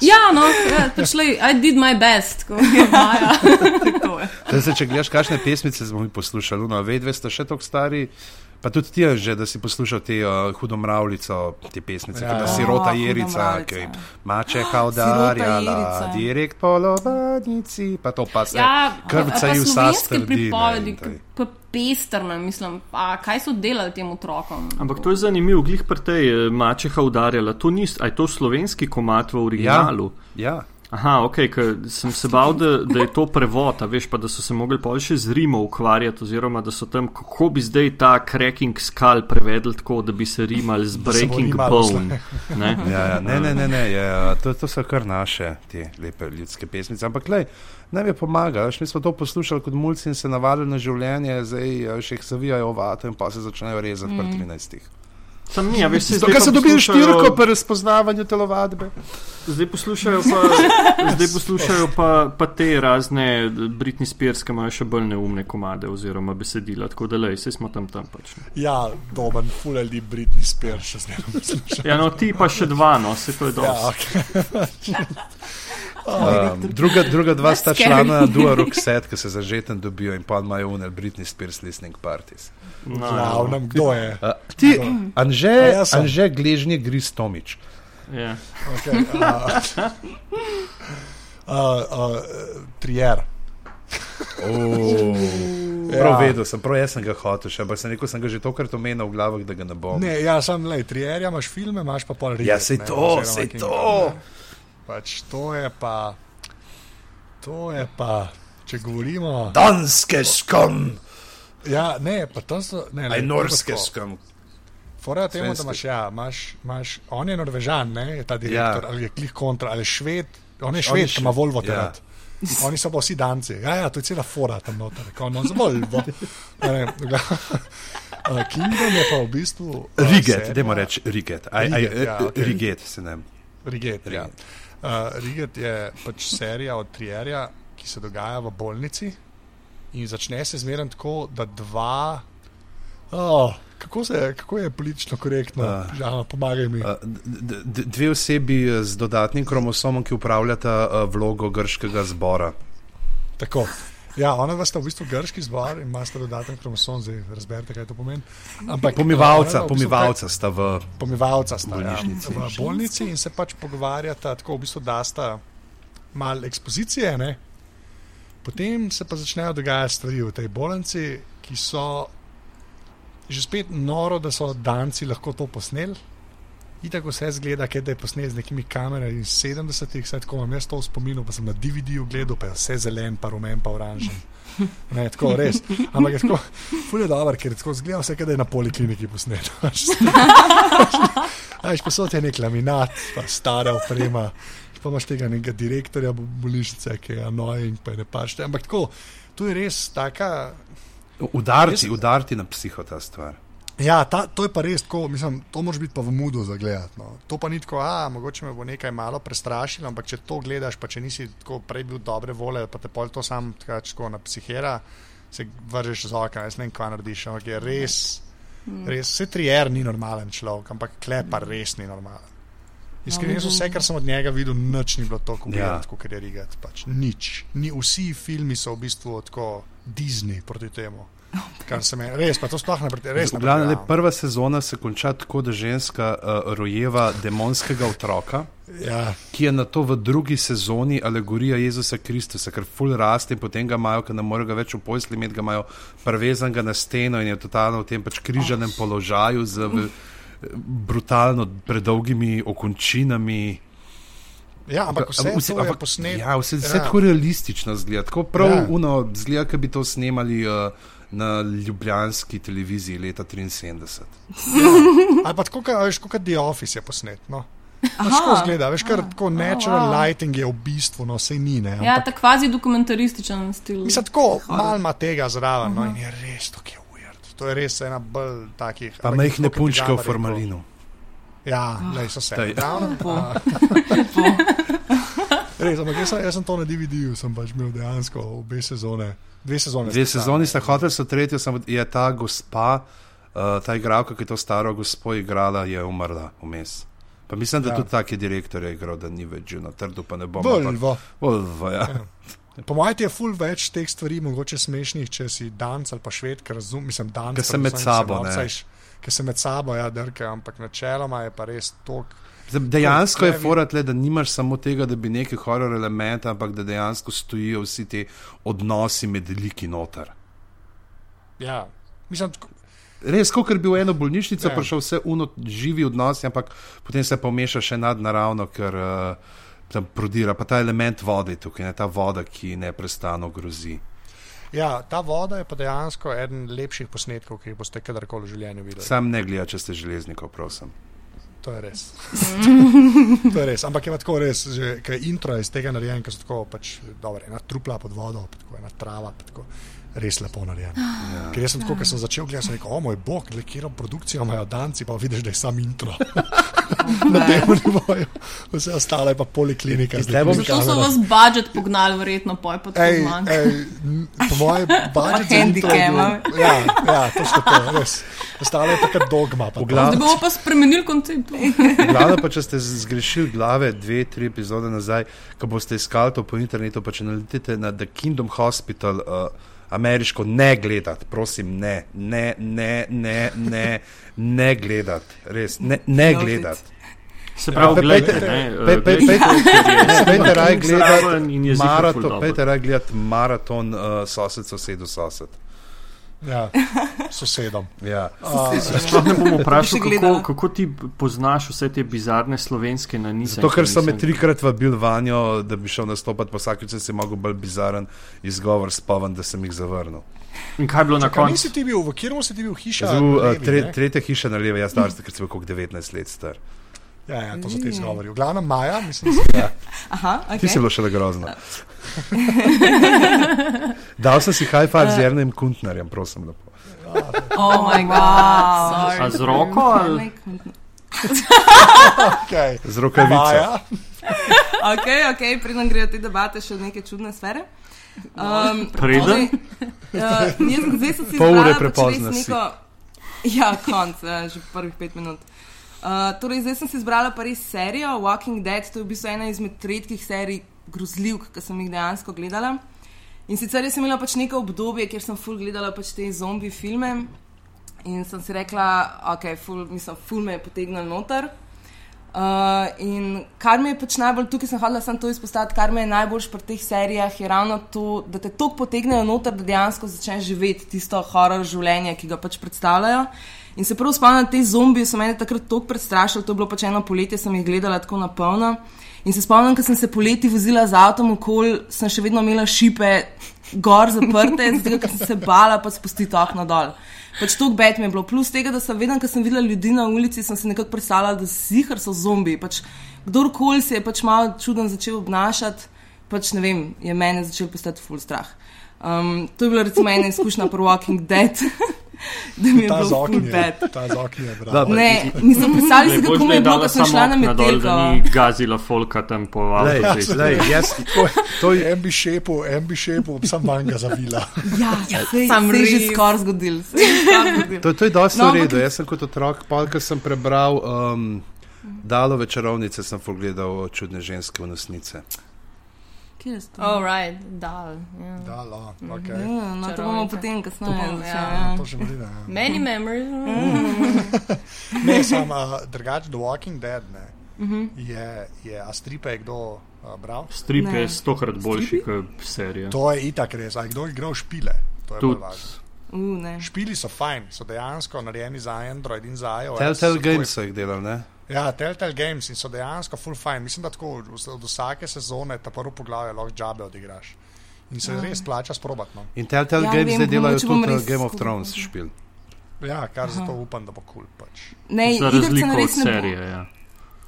Speaker 5: ja, no, ja, pač, lej, I did my best, je Maja.
Speaker 1: Tako je.
Speaker 3: Zdaj, se, če gledaš, kakšne pesmice smo mi poslušali, no, ve, dve ste še tako stari, Pa tudi ti, že, da si poslušal te uh, hudo mravljico, te pesnice,
Speaker 2: Ja.
Speaker 3: ja. kot
Speaker 2: O,
Speaker 3: sirota
Speaker 1: Huda
Speaker 3: Jerica, ki mačeha
Speaker 1: Sirota
Speaker 3: udarjala,
Speaker 1: Jerica.
Speaker 3: direkt po lovadnici, pa to pa se
Speaker 5: Ja,
Speaker 3: krvca ji vsa strdi. in
Speaker 5: pestrne, mislim, pa kaj so delali tem otrokom.
Speaker 4: Ampak to je zanimivo, glih pri tej eh, mačeha udarjala. To ni, a je to slovenski komat v originalu?
Speaker 3: Ja,
Speaker 4: Aha, ok, ker sem se bal, da, da je to prevod, a veš pa, da so se mogli pol še z Rimo ukvarjati, oziroma da so tam, kako bi zdaj ta cracking skal prevedli tako, da bi se rimal z breaking bone. Ne? (laughs)
Speaker 3: ja, ja, ne, ne, ne, ne uh, to, to so kar naše, te lepe ljudske pesmice. Ampak, lej, nam je pomagalo, mi smo to poslušali kot mulci in se navadili na življenje, zdaj še jih zavijajo v vato in pa se začnejo rezati mm. pri 13.
Speaker 4: Tam ni, a veš, se
Speaker 3: Zato,
Speaker 4: zdaj
Speaker 3: dobili
Speaker 4: poslušajo-
Speaker 3: štirko pri razpoznavanju telovadbe.
Speaker 4: Zdaj poslušajo pa, (laughs) zdaj poslušajo pa, pa te razne Britney Spears, ki imajo še bolj neumne komade oziroma besedila, tako da lej, vse smo tam tam pač.
Speaker 2: Ja, dober, full ljudi Britney Spears še zdaj ne poslušam.
Speaker 4: Ja, no ti pa še dva, no, se to je
Speaker 2: Ja,
Speaker 4: dosti.
Speaker 2: okay. (laughs)
Speaker 3: Um, druga, druga dva sta člana Dua Roxette, ki se zažeten dobijo in pa imajo unel Britney Spears listening parties.
Speaker 4: No,
Speaker 2: Glavnem, kdo je?
Speaker 3: Uh, ti? Anže,
Speaker 2: A jaz sem.
Speaker 3: Anže Gležnje Gris Tomič.
Speaker 4: ja.
Speaker 2: Okay, uh, uh, uh, trier.
Speaker 3: Prav
Speaker 2: Ja.
Speaker 3: vedel sem, prav jaz sem ga hotel, še, ampak sem rekel, sem ga že tokrat omenil v glavah, da ga ne bom.
Speaker 2: Ne, ja, sam le, trierja imaš filme, imaš pa pol ribe.
Speaker 3: ja, sej to, sej to.
Speaker 2: Pač to je pa, to je pa, če govorimo.
Speaker 3: Danske skam,
Speaker 2: Ja, ne, pa tam so, ne, ne,
Speaker 3: norske skam.
Speaker 2: Fora temu, da imaš, ja, imaš, imaš, on je norvežan, ne, je ta direktor, ja. ali je klih kontra, ali je šved, on je šved, ki ima Volvo
Speaker 3: ja.
Speaker 2: terat. Oni so pa vsi danci. Ja, ja, to je cela fora tam noter, ko on z Volvo. (laughs) Ne, Uh, (laughs) Kingdom je pa v bistvu. uh,
Speaker 3: Riget,
Speaker 2: serija-
Speaker 3: dajmo reči Riget. Aj, aj,
Speaker 2: Riget, ja, okej.
Speaker 3: Riget se ne.
Speaker 2: Riget, ja. Uh, Riget je pač serija od Trierja, ki se dogaja v bolnici in začne se zmeraj tako, da dva. Oh, kako, se, kako je politično korektno?
Speaker 3: Ah.
Speaker 2: Uh, Žal, pomagaj mi.
Speaker 3: Uh, dve osebi z dodatnim kromosomom, ki upravljata uh, vlogo grškega zbora.
Speaker 2: Tako. Ja, ona dva sta v bistvu grški zbor in imata dodaten kromosom, zdaj razberite, kaj to pomeni. Ampak,
Speaker 3: Pomivalca,
Speaker 2: ona dva v bistvu
Speaker 3: pomivalca sta v.
Speaker 2: Pomivalca sta ja, v bolnici in se pač pogovarjata, tako v bistvu dasta malo ekspozicije, ne? potem se pa začnejo dogajati stvari v tej bolnici, ki so že spet noro, da so danci lahko to posneli. Itak vse zgleda, kot da je posnet z nekimi kamerami iz 70-ih, saj tako imam jaz to v spominu, pa sem na DVD-ju gledal, pa je vse zelen, pa rumen, pa oranžen. Ne, tako res. Ampak je tako, ful je dober, ker je tako zgleda vse, kot da je na polikliniki posnet. Ajš (laughs) so ti nek laminat, pa stara oprema, pa imaš tega nekega direktorja bo- bolnišnice, ki je annoying, pa je ne pašte. Ampak tako, to je res taka.
Speaker 3: Udarci,
Speaker 2: Jaz-
Speaker 3: udarci na psiho ta stvar.
Speaker 2: Ja, ta, to je pa res tako, mislim, to moraš biti pa v mudu za gledati. No. To pa ni tako, a mogoče me bo nekaj malo prestrašilo, ampak če to gledaš, pa če nisi tako prej bil dobre vole, pa te pol to sam tako, na psihera, se vržeš z oka, jaz ne vem, kva narediš, ampak je res, res, vse trier ni normalen človek, ampak klepa res ni normalen. Iskreno, jaz vse, kar sem od njega videl, nič ni bilo tako
Speaker 3: Ja.
Speaker 2: gledati, kot je Rigat. Pač. Nič. Ni, vsi filmi so v bistvu tako Disney proti temu. Kar se me res, pa to sploh ne predvidevam.
Speaker 3: prva sezona se konča tako, da ženska uh, rojeva demonskega otroka,
Speaker 2: Ja,
Speaker 3: ki je na to v drugi sezoni alegorija Jezusa Kristusa, ker ful raste in potem ga imajo, ker ne morejo ga več v posli imeti, ga imajo prevezanega na steno in je totalno v tem pač križanem položaju z v, brutalno predolgimi okončinami.
Speaker 2: ja, ampak vse
Speaker 3: Vse-
Speaker 2: je posnet.
Speaker 3: Ja, vse, vse
Speaker 2: Ja.
Speaker 3: tako realistično zgleda. Tako prav
Speaker 2: Ja.
Speaker 3: uno zgleda, kot bi to snemali uh, na ljubljanski televiziji leta 73.
Speaker 2: Ali pa tako, kot veš, kot The Office je posnet. No. Tako zgleda, veš, kar tako natural
Speaker 5: wow.
Speaker 2: lighting je v bistvu, no, sej ni. Ne,
Speaker 5: Ja,
Speaker 2: ampak,
Speaker 5: tako kvazi dokumentarističen stil.
Speaker 2: mislim, tako malo ima tega zraven, no, in je res tako je weird. To je res ena bolj takih.
Speaker 3: Pa majhne punčke v formalinu.
Speaker 2: Ja, lej, so se.
Speaker 5: Lepo. (laughs)
Speaker 2: a, (laughs) Res, ampak jaz, jaz sem to na DVD-ju, sem pač imel dejansko obe sezone. Dve sezone.
Speaker 3: Dve sezoni sta hoteli, so tretjo, samo je ta gospa, uh, ta igralka, ki je to staro gospo igrala, je umrla vmes. Pa mislim, da
Speaker 2: Ja.
Speaker 3: ja. tudi tak je direktor je igral, da ni več na trdu, pa ne bom.
Speaker 2: Volvo.
Speaker 3: Volvo, ja.
Speaker 2: Po mojem je ful več teh stvari, mogoče smešnih, če si danc ali pa šved, ker razumem, mislim, danc.
Speaker 3: Ker se med sabo, ne.
Speaker 2: Ker se med sabo, ja, drke, ampak načeloma je pa res tok.
Speaker 3: Zdaj, Dejansko je forat le, da nimaš samo tega, da bi neki horor element, ampak da dejansko stojijo vsi ti odnosi med liki noter.
Speaker 2: Ja, mislim,
Speaker 3: Res, kot bi v eno bolnišnico
Speaker 2: Ja.
Speaker 3: prišel vse uno živi odnosi, ampak potem se pomeša še nadnaravno, ker uh, tam prodira. Pa ta element vode je tukaj, ne ta voda, ki neprestano grozi.
Speaker 2: ja, ta voda je pa dejansko eden lepših posnetkov, ki jih boste kadarkoli v življenju videli.
Speaker 3: Sam ne gleda, če ste železnikov, prosim.
Speaker 2: To je res. (laughs) to je res. Ampak je tako res, že kaj intro je iz tega narejen, ker so tako pač dobro, ena trupla pod vodo, tako ena trava, tako. Res lepo narejen. Ja. Ker jaz sem tako, ker sem začel gledati, sem rekel, o moj bog, gled, kjer produkcijo imajo danci, pa vidiš, da je sam intro. (laughs) Na tem nivoju. Vse ostalo je pa poliklinika.
Speaker 5: Zato so vas budžet pognali, verjetno, poj pa tako
Speaker 2: Ej,
Speaker 5: manj.
Speaker 2: ej, m, po mojem, (laughs) budžet za intro je
Speaker 1: handicama.
Speaker 2: Ja, ja, to so to, res. Ostalo je pa kot dogma.
Speaker 3: Glavi-
Speaker 5: Zdaj bomo pa spremenili koncept.
Speaker 3: Glavno pa, če ste zgrešili glave dve, tri epizode nazaj, ko boste iskali to po internetu, pa če naletite na The Kingdom Hospital, uh, ameriško, ne gledati, prosim, ne, ne, ne, ne, ne, ne gledati, res, ne, ne
Speaker 1: Noted.
Speaker 3: gledati.
Speaker 4: Se pravi,
Speaker 3: pejte-
Speaker 4: ne,
Speaker 3: pe-
Speaker 4: eh, je
Speaker 3: pejte raje gledati maraton, pejte raje gledati maraton uh, sosed, sosedu, sosed.
Speaker 2: Ja, sosedom.
Speaker 3: Ja.
Speaker 4: Sploh ne bom vprašal,
Speaker 1: Še
Speaker 4: kako, kako ti poznaš vse te bizarne slovenske nanizke.
Speaker 3: Zato, ker so me trikrat vabili vanjo, da bi šel nastopati, pa vsakeč sem si mogel bolj bizaren izgovor spoven, da sem jih zavrnil.
Speaker 4: In kaj je bilo na
Speaker 2: Kaj
Speaker 4: koncu?
Speaker 2: nisi ti bil, v kjer si ti bil hiša?
Speaker 3: Zdaj, uh,
Speaker 2: levi,
Speaker 3: tre, tretja hiša na levi, jaz star, ker sem bil kot 19 let star.
Speaker 2: Ja, ja, to so ti izgovori. V glavnem Maja, mislim, da se ja. (laughs)
Speaker 1: Aha,
Speaker 3: Ti si
Speaker 1: okay.
Speaker 3: bilo še grozno. (laughs) Dal sem si high five z Jernem Kuntnerjem, prosim. Lepo.
Speaker 5: Oh moj bog,
Speaker 4: z roko ali? (laughs)
Speaker 2: okay.
Speaker 3: Z rokavico.
Speaker 2: Maja.
Speaker 1: Ok, ok, preden grejo te debate še v neke čudne sfere. Um,
Speaker 4: Preden?
Speaker 1: Uh, jaz, zdaj sem si
Speaker 3: Pol ure
Speaker 1: neko. Ja, konc, uh, že prvih pet minut. Uh, torej, zdaj sem si izbrala pa res serijo Walking Dead, to je v bistvu ena izmed redkih serij grozljivk, ki sem jih dejansko gledala. In sicer sem imela pač neko obdobje, kjer sem full gledala pač te zombi filme in sem si rekla, ok, full, mislim, full me je potegnil noter. Uh, in kar me je pač najbolj, tukaj sem hodila samo to izpostaviti, kar me je najbolj pri teh serijah, je ravno to, da te toliko potegnejo noter, da dejansko začneš živeti tisto horor življenje, ki ga pač predstavljajo. In se prav spomnim, te zombije so mene takrat toliko prestrašili, to je bilo pač eno poletje, sem jih gledala tako na polno. In se spomnim, ko sem se poleti vozila z avtom okoli, sem še vedno imela šipe gor zaprte, (laughs) zato ker sem se bala pa spustiti okno dol. Pač to bed mi je bilo, plus tega, da sem vedno, ko sem videla ljudi na ulici, sem si nekako predstavljala, da zihar so zombi. Pač, kdorkoli se je pač malo čuden začel obnašati, pač ne vem, je meni začel postati full strah. Um, to je bila recimo ena izkušnja pri Walking Dead, (laughs) (laughs) da mi je bilo
Speaker 2: je,
Speaker 1: bed.
Speaker 2: ta z okni je,
Speaker 3: Da,
Speaker 2: bravo.
Speaker 1: Ne, nisem predstavljala si, kako mi
Speaker 4: je
Speaker 1: bilo, ko sem šla na metelko.
Speaker 4: Da ni gazila folka tam po avtu.
Speaker 3: to je,
Speaker 2: En bi šepil, en bi šepil, sem manj ga zavila. (laughs)
Speaker 1: Ja, ja se
Speaker 5: Sam
Speaker 1: je že
Speaker 5: res.
Speaker 1: skoraj zgodil. se zgodil. (laughs)
Speaker 3: to, to je dosti
Speaker 1: No,
Speaker 3: v redu. Jaz sem kot otrok, pa ko sem prebral um, Dalove čarovnice, sem pogledal čudne ženske v nosnice.
Speaker 1: Kje je to?
Speaker 5: All right, dal. ja.
Speaker 2: Da, lo, okay.
Speaker 1: Ja, no, to bomo potem kasneje.
Speaker 5: bomo,
Speaker 1: če-
Speaker 5: ja.
Speaker 1: ja.
Speaker 2: To še pride. Ja.
Speaker 5: Many memories. (laughs)
Speaker 2: Ne, sam uh, drugače, The Walking Dead ne, uh -huh. je, je, a stripe je kdo uh, bral?
Speaker 4: Strip
Speaker 1: Ne.
Speaker 4: je stokrat boljši kot serija.
Speaker 2: To je itak res, a je kdo igral špile? To je bolj važno.
Speaker 1: Uh, ne.
Speaker 2: Špili so fajn, so dejansko narejeni za Android in za iOS.
Speaker 3: Telltale Games so jih delali, ne?
Speaker 2: Ja, Telltale Games in so dejansko full fine. Mislim, da tako od od vsake sezone ta prvo poglavje lahko džabe odigraš. In se res plača sprobati. No.
Speaker 3: In Telltale
Speaker 1: Ja,
Speaker 3: Games zdaj delajo tudi
Speaker 1: res
Speaker 3: Game of Thrones špil.
Speaker 2: Ja, kar zato upam, da bo kul. Cool, pač.
Speaker 1: Ne,
Speaker 4: Za
Speaker 1: igrice
Speaker 4: razliko
Speaker 1: res
Speaker 4: od
Speaker 1: ne
Speaker 4: serije. Ja.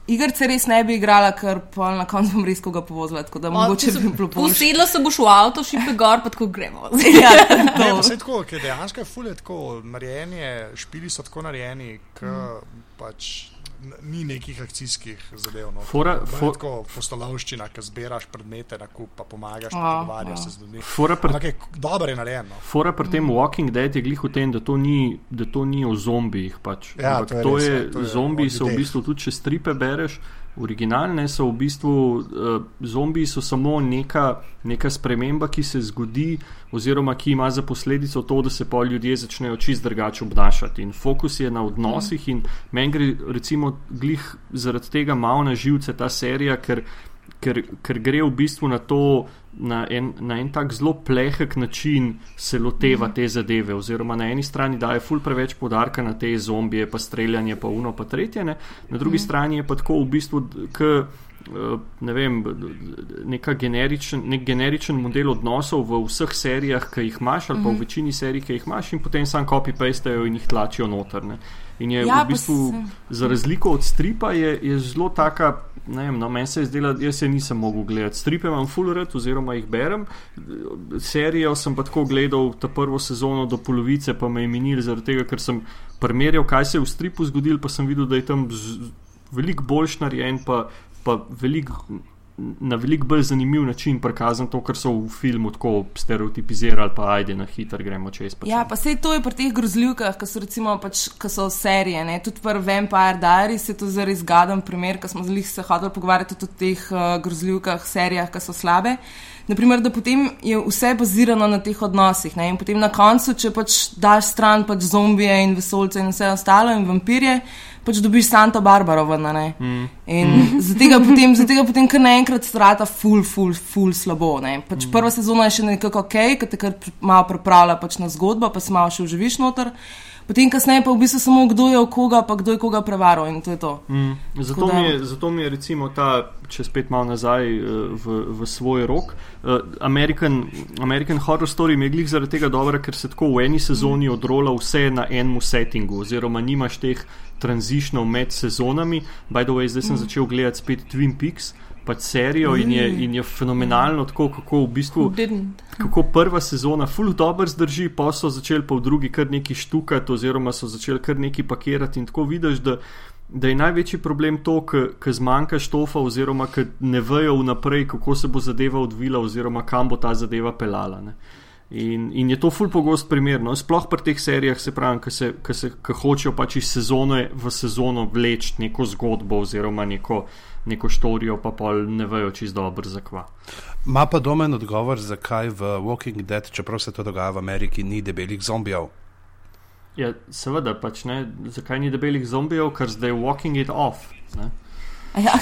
Speaker 1: Igrice res ne bi igrala, ker pa na koncu bom res koga povozila, tako da mogoče bi bilo boljše.
Speaker 5: Usedla se boš v avto, šipe gor, pa tako gremo. (laughs)
Speaker 1: Ja,
Speaker 2: Ne, saj tako, ker dejansko je fulje tako, narejeni je, špili so tako narejeni, k pač n- ni nekih akcijskih zadev. No.
Speaker 4: Fora-
Speaker 2: To je
Speaker 4: for-
Speaker 2: tako postolovščina, ki zbiraš predmete na kup, pa pomagaš,
Speaker 1: A,
Speaker 2: pa pogovarjaš
Speaker 1: a.
Speaker 2: se z ljudmi.
Speaker 4: Fora pri
Speaker 2: Ampak je dobro je narejeno.
Speaker 4: Fora pri tem Walking Dead je glih v tem, da to ni, da to ni o zombijih. Pač.
Speaker 2: Ja,
Speaker 4: Ampak
Speaker 2: to je
Speaker 4: to
Speaker 2: res,
Speaker 4: je,
Speaker 2: ja, to je
Speaker 4: zombiji
Speaker 2: o
Speaker 4: so v
Speaker 2: ljudeh.
Speaker 4: bistvu tudi, če stripe bereš, originalne, so v bistvu uh, zombiji so samo neka, neka sprememba, ki se zgodi, oziroma ki ima za posledico to, da se pa ljudje začnejo čist drugače obnašati. In fokus je na odnosih, in meni gre, recimo, glih zaradi tega malo na živce ta serija, ker, ker, ker gre v bistvu na to. Na en, na en tak zelo plehek način se loteva te zadeve, oziroma na eni strani daje ful preveč podarka na te zombije, pa streljanje, pa uno, pa tretje, ne? na drugi mm. strani je pa tako v bistvu, k, ne vem, generičen, nek generičen model odnosov v vseh serijah, ki jih imaš, ali pa v mhm. večini serij, ki jih imaš, in potem sam copy-pastejo in jih tlačijo notrne. In je ja, v bistvu, za razliko od stripa, je, je zelo taka. Vem, no, meni se je zdelo, jaz se nisem mogel gledati. Stripe imam full red, oziroma jih berem. Serijo sem pa tako gledal ta prvo sezono do polovice, pa me je minil zaradi tega, ker sem primerjal, kaj se je v stripu zgodil, pa sem videl, da je tam veliko boljš narejen, pa, pa veliko na veliko bolj zanimiv način prikazan to, kar so v filmu tako stereotipizirali, pa ajde na hitro gremo čez.
Speaker 1: Ja, pa sej to je pri teh grozljivkah, ki so recimo pač, ki so serije, ne? tudi pri Vampire Diaries je to zelo zgaden primer, ker smo zelo se hodili pogovarjati tudi o teh uh, grozljivkah, serijah, ki so slabe. Naprimer, da potem je vse bazirano na teh odnosih. Ne? In potem na koncu, če pač daš stran pač zombije in vesolce in vse ostalo in vampirje, pač dobiš Santa Barbara ven. Mm. In mm. (laughs) zato potem, zato potem kar naenkrat strata ful, ful, ful slabo. Pač mm. Prva sezona je še nekako ok, ker te kar malo pripravlja pač na zgodbo, pa se malo še uživiš noter. Potem, kasneje, pa v bistvu samo kdo je v koga, pa kdo je koga prevaral in to je to. Mm.
Speaker 4: Zato, mi je, zato mi je, recimo, ta, če spet malo nazaj uh, v, v svoj rok, uh, American, American Horror Story mi je glih zaradi tega dobro, ker se tako v eni sezoni mm. odrola vse na enem settingu, oziroma nimaš teh tranzišnov med sezonami. By the way, zdaj sem mm. začel gledati spet Twin Peaks pač serijo in je, in je fenomenalno, tako, kako v bistvu kako prva sezona full dobro zdrži, pa so začeli pa v drugi kar nekaj štukati, oziroma so začeli kar nekaj pakirati in tako vidiš, da, da je največji problem to, ker zmanjka štofa, oziroma ker ne vejo vnaprej, kako se bo zadeva odvila, oziroma kam bo ta zadeva pelala. Ne. In, in je to ful pogost primer, no? sploh pri teh serijah, se pravi, ki, se, ki, se, ki hočejo pač iz sezone v sezono vleči neko zgodbo oziroma neko, neko štorijo, pa pol ne vejo čist dobro zakva.
Speaker 3: Ma pa domen odgovor, zakaj v Walking Dead, čeprav se to dogaja v Ameriki, ni debelih zombijev?
Speaker 4: Ja, seveda pač ne. Zakaj ni debelih zombijev, ker zdaj walking it off. Ja.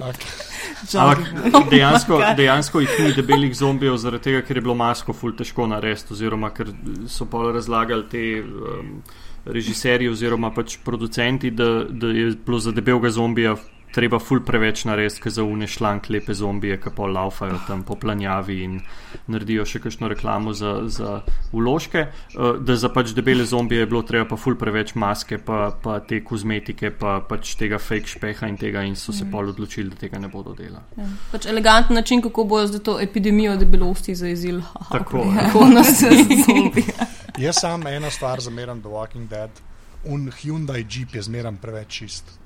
Speaker 4: Ampak (laughs) dejansko, dejansko jih ni debelih zombijev, zaradi tega, ker je bilo masko ful težko narediti, oziroma ker so pa razlagali te um, režiserji oziroma pač producenti, da, da je bilo za debelega zombija treba ful preveč narediti, ker zaune šlank lepe zombije, ki pa laufajo tam po planjavi in naredijo še kakšno reklamo za, za uložke. Uh, da za pač debele zombije je bilo treba pa ful preveč maske, pa, pa te kozmetike, pa pač tega fake špeha in tega in so se mm. pol odločili, da tega ne bodo delali.
Speaker 5: Ja. Pač eleganten način, kako bojo zdaj to epidemijo debelosti zaezili. (laughs)
Speaker 4: Tako je. Tako nas (laughs)
Speaker 2: zombije. Jaz sam eno stvar zameram The Walking Dead. Un Hyundai Jeep je zmeram preveč čist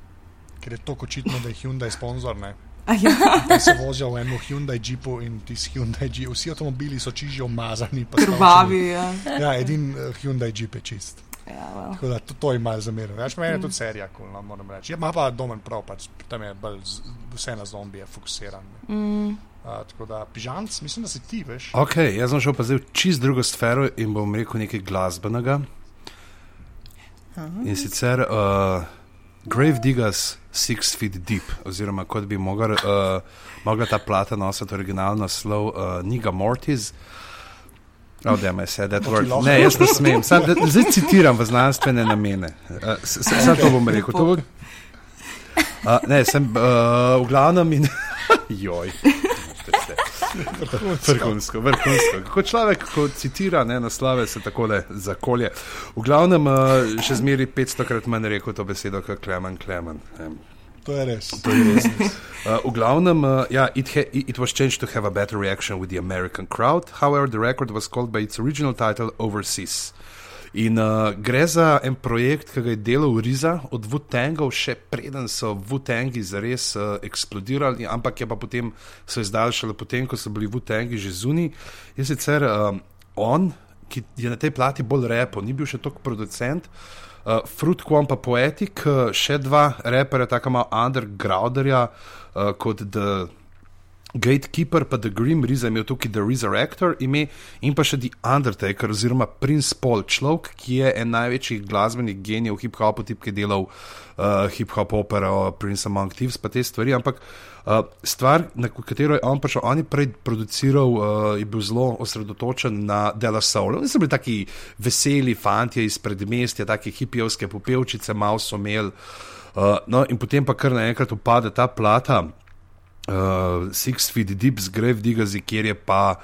Speaker 2: ker je to očitno, da je Hyundai sponzor. Ja. (laughs) se vozijo v enem Hyundai Jeepu in ti si Hyundai Jeep. Vsi avtomobili so čiži omazani.
Speaker 1: Krvavi. Ja,
Speaker 2: ja edin uh, Hyundai Jeep je čist.
Speaker 1: Ja, well.
Speaker 2: da, to, to je malo zamerno. Več meni je tudi serija, cool, no, moram reči. Ja, ima pa domen prav, pač, tam je bolj vse na zombije fokusiran. Mm. Uh, tako da, pižanc, mislim, da si ti veš.
Speaker 3: Ok, jaz sem šel pa zdaj v čist drugo sfero in bom rekel nekaj glasbenega. Aha. In sicer. Uh, Grave Diggers Six Feet Deep, oziroma kot bi mogla, uh, mogla ta plata nositi originalno slov uh, Niga Mortis. Oh, da me se, da je to. Ne, jaz ne smem. Sam, da, zdaj citiram v znanstvene namene. Uh, Sam to bom rekel. To bo, uh, ne, sem uh, v glavnem in. (laughs) Joj. Vrhunsko, vrhunsko. Ko človek ko citira ne, naslove, se tako le zakolje. V glavnem, uh, še zmeri 500 krat manj rekel to besedo, kot Klemen Klemen.
Speaker 2: To je res.
Speaker 3: To je res. Uh, v glavnem, uh, yeah, it, it was changed to have a better reaction with the American crowd. However, the record was called by its original title Overseas. In uh, gre za en projekt, ki ga je delal Riza od Vutengov, še preden so Vutengi zares uh, eksplodirali, ampak je pa potem so izdali šele potem, ko so bili Vutengi že zunaj. Je sicer um, on, ki je na tej plati bolj repo, ni bil še toliko producent. uh, Fruitquam pa Poetic, uh, še dva repera, tako malo undergrounderja uh, kot The Gatekeeper, pa The Grim Reaper, imel tukaj The Resurrector ime in pa še The Undertaker oziroma Prince Paul, človek, ki je en največjih glasbenih genijev hip-hopa, tip, ki je delal uh, hip-hop opero, Prince Among Thieves, pa te stvari, ampak Uh, stvar, na katero je on prišel, on je prej produciral, uh, je bil zelo osredotočen na Dela Soul. Oni so bili taki veseli fanti iz predmestja, taki hipijovske popevčice, malo so imeli. Uh, no, in potem pa kar naenkrat upade ta plata, uh, Six Feet Deep, Grave Diggers, kjer je pa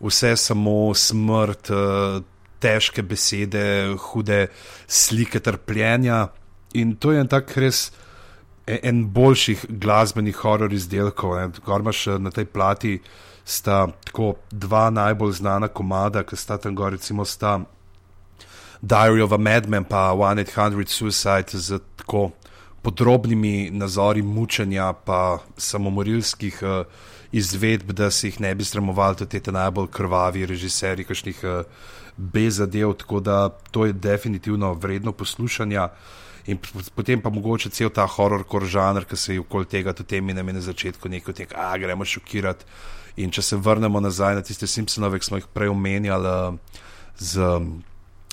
Speaker 3: vse samo smrt, uh, težke besede, hude slike trpljenja. In to je en tak res en boljših glasbenih horor izdelkov. Gormaš na tej plati sta tako dva najbolj znana komada, ki sta tam gor, recimo sta Diary of a Madman pa 1800 Suicide z tako podrobnimi nazori mučenja pa samomorilskih uh, izvedb, da si jih ne bi sramovali tudi te najbolj krvavi režiserji, kakšnih uh, bezadev, tako da to je definitivno vredno poslušanja. In potem pa mogoče cel ta horor-kor žanr, ki se je okoli tega tudi temi na začetku nekaj tega, a gremo šokirati. In če se vrnemo nazaj na tiste Simpsonove, ki smo jih prej omenjali z um,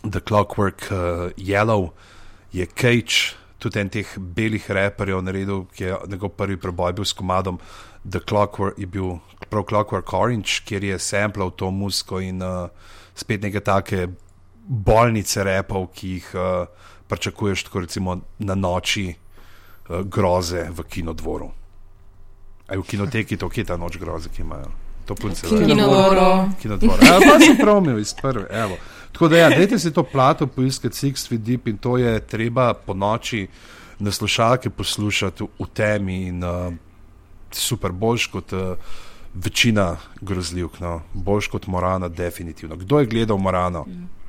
Speaker 3: The Clockwork uh, Yellow, je Cage, tudi en teh belih reperjev naredil, ki je njegov prvi preboj bil s komadom The Clockwork, je bil prav Clockwork Orange, kjer je samplal to muziko in uh, spet neke take bolnice repov, ki jih. Uh, pričakuješ tako recimo na noči uh, groze v kinodvoru. Aj v kinoteki to, kje je ta noč groze, ki imajo. To punce
Speaker 5: v kinodvoru.
Speaker 3: Kinodvoru. Ja, pa sem prav imel iz prve. Evo. Tako da, ja, dajte si to plato poiskati, Six Feet Deep in to je treba po noči na slušalke poslušati v, v temi in uh, super, boljš kot uh, večina grozljivk, no. boljš kot Morana, definitivno. Kdo je gledal Morano? Mm.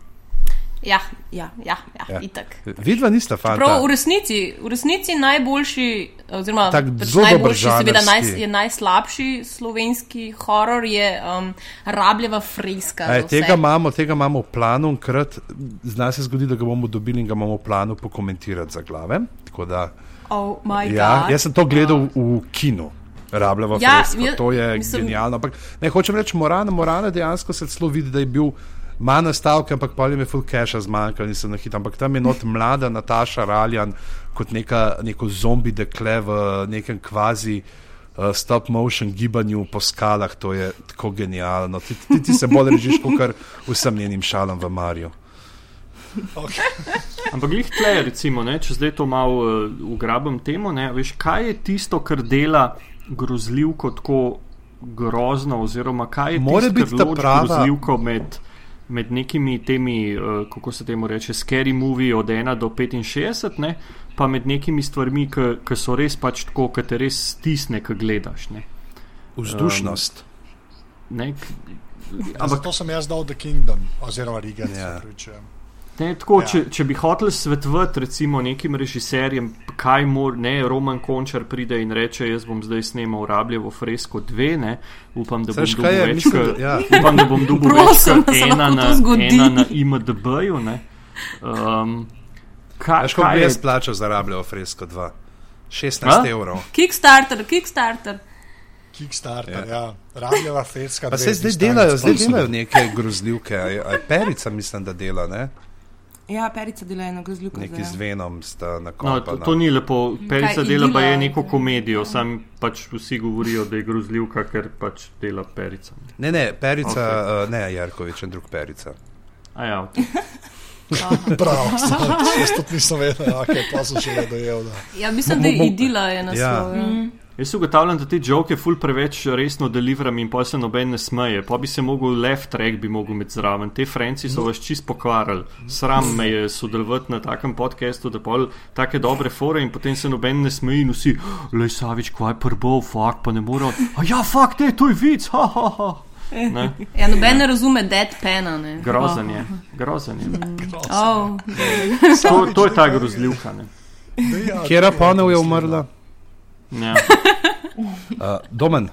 Speaker 5: Ja, ja, ja, ja, ja. itak.
Speaker 3: Vidva nista fanta.
Speaker 5: Prav, v, resnici, v resnici najboljši, oziroma pač najboljši, seveda naj, je najslabši slovenski horor, je um, rabljeva freska.
Speaker 3: Aj, tega, imamo, tega imamo v planu, krat zna se zgodi, da ga bomo dobili in ga imamo v planu pokomentirati za glave. Da,
Speaker 5: oh
Speaker 3: ja, jaz sem to gledal v kinu. Rabljeva ja, freska, to je mislim, genialno. Ampak, ne hočem reči, morana, morana dejansko se celo vidi, da je bil manj nastavke, ampak pa jim je full cache zmanjkalo, nisem na hitro. Ampak tam je not mlada Nataša Raljan kot neka, neko zombi dekle v nekem kvazi. Uh, stop motion gibanju po skalah, to je tako genialno. Ti, ti, ti se bolj režiš kot vsem njenim šalam v Mariju.
Speaker 4: Okay. Ampak, glej, tle, recimo, ne, če zdaj to malo uh, ugrabim temu, ne, veš, kaj je tisto, kar dela grozljivko tako grozno, oziroma kaj je tisto, kar dela grozljivko med med nekimi temi, uh, kako se temu reče, scary movie od 1 do 65, ne, pa med nekimi stvarmi, ki so res pač tako, ki te res stisne, ki gledaš. Ne.
Speaker 3: Vzdušnost.
Speaker 2: Um, ne, ampak to sem jaz dal The Kingdom, oziroma Riga. Ja.
Speaker 4: Ne, tako, ja. če, če bi hotel svetovati, recimo, nekim režiserjem, kaj mora, ne, Roman Končar pride in reče: Jaz bom zdaj snemal Rabljevo fresko dve, ne, upam, da bom Saj, dobil več, ja. upam, da bom dobil več, ena na, ena na IMDB-ju. Um,
Speaker 3: kaj Veš, kaj bi jaz plačal za Rabljevo fresko 2? 16 A? evrov.
Speaker 5: Kickstarter, Kickstarter.
Speaker 2: Kickstarter, ja. ja. Rabljeva freska.
Speaker 3: Pa se zdaj delajo, zdaj delajo neke grozljivke, Perica mislim, da dela, ne?
Speaker 1: Ja, perica dela eno grozljivko.
Speaker 3: Neki z venom sta na
Speaker 4: koncu. No, to, to ni lepo. Perica dela pa je neko komedijo, sam pač vsi govorijo, da je grozljivka, ker pač dela perica.
Speaker 3: Ne, ne, perica, okay. uh, ne, Jarkovič, en drug perica.
Speaker 4: A ja, (laughs)
Speaker 2: Prav, jaz tudi nisem vedel, kaj pa so še dojel.
Speaker 5: Ja, mislim, da je idila je na svojem. Ja. Mm.
Speaker 4: Jaz ugotavljam, da te žoke ful preveč resno deliveram in pa se noben ne smeje. Pa bi se mogel left track bi mogel med zraven. Te Franci so vas čist pokvarili. Sram me je sodelovati na takem podkastu, da pol take dobre fore in potem se noben ne smeji in vsi, le Savič, kvaj prbo, fuck, pa ne morem. A ja, fuck, te, to je vic, ha, ha, ha.
Speaker 5: Ne? Ja, noben ne razume dead pena.
Speaker 4: Grozen je. Grozen je. Oh. To, to je ta grozljivka.
Speaker 3: Ja, Kjera panel je umrla?
Speaker 4: Ja.
Speaker 3: Uh, (laughs) Domen.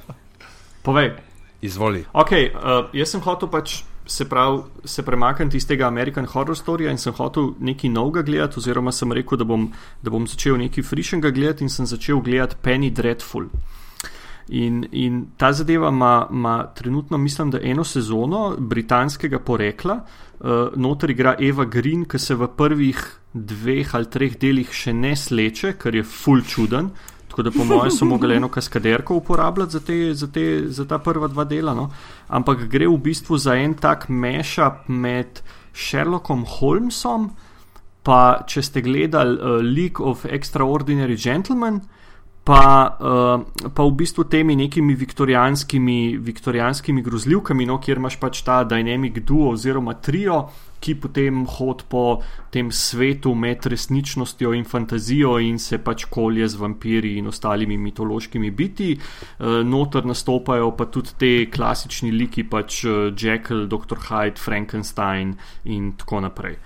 Speaker 4: Povej.
Speaker 3: Izvoli.
Speaker 4: Okay, uh, jaz sem hotel pač se pravi, se premakniti iz tega American Horror Story in sem hotel nekaj novega gledati, oziroma sem rekel, da bom, da bom začel nekaj frišenga gledati in sem začel gledati Penny Dreadful. In, in ta zadeva ima trenutno, mislim, da eno sezono britanskega porekla, uh, noter igra Eva Green, ki se v prvih dveh ali treh delih še ne sleče, kar je full čuden. Tako da, po mojem, so mogli eno kaskaderko uporabljati za, te, za, te, za ta prva dva dela. No? Ampak gre v bistvu za en tak mešap med Sherlockom Holmesom, pa če ste gledali uh, League of Extraordinary Gentlemen, pa, uh, pa v bistvu temi nekimi viktorijanskimi, viktorijanskimi grozljivkami, no, kjer imaš pač ta dynamic duo oziroma trio, ki potem hod po tem svetu med resničnostjo in fantazijo in se pač kolje z vampiri in ostalimi mitološkimi biti. Uh, notor nastopajo pa tudi te klasični liki, pač uh, Jekyll, Dr. Hyde, Frankenstein in tako naprej.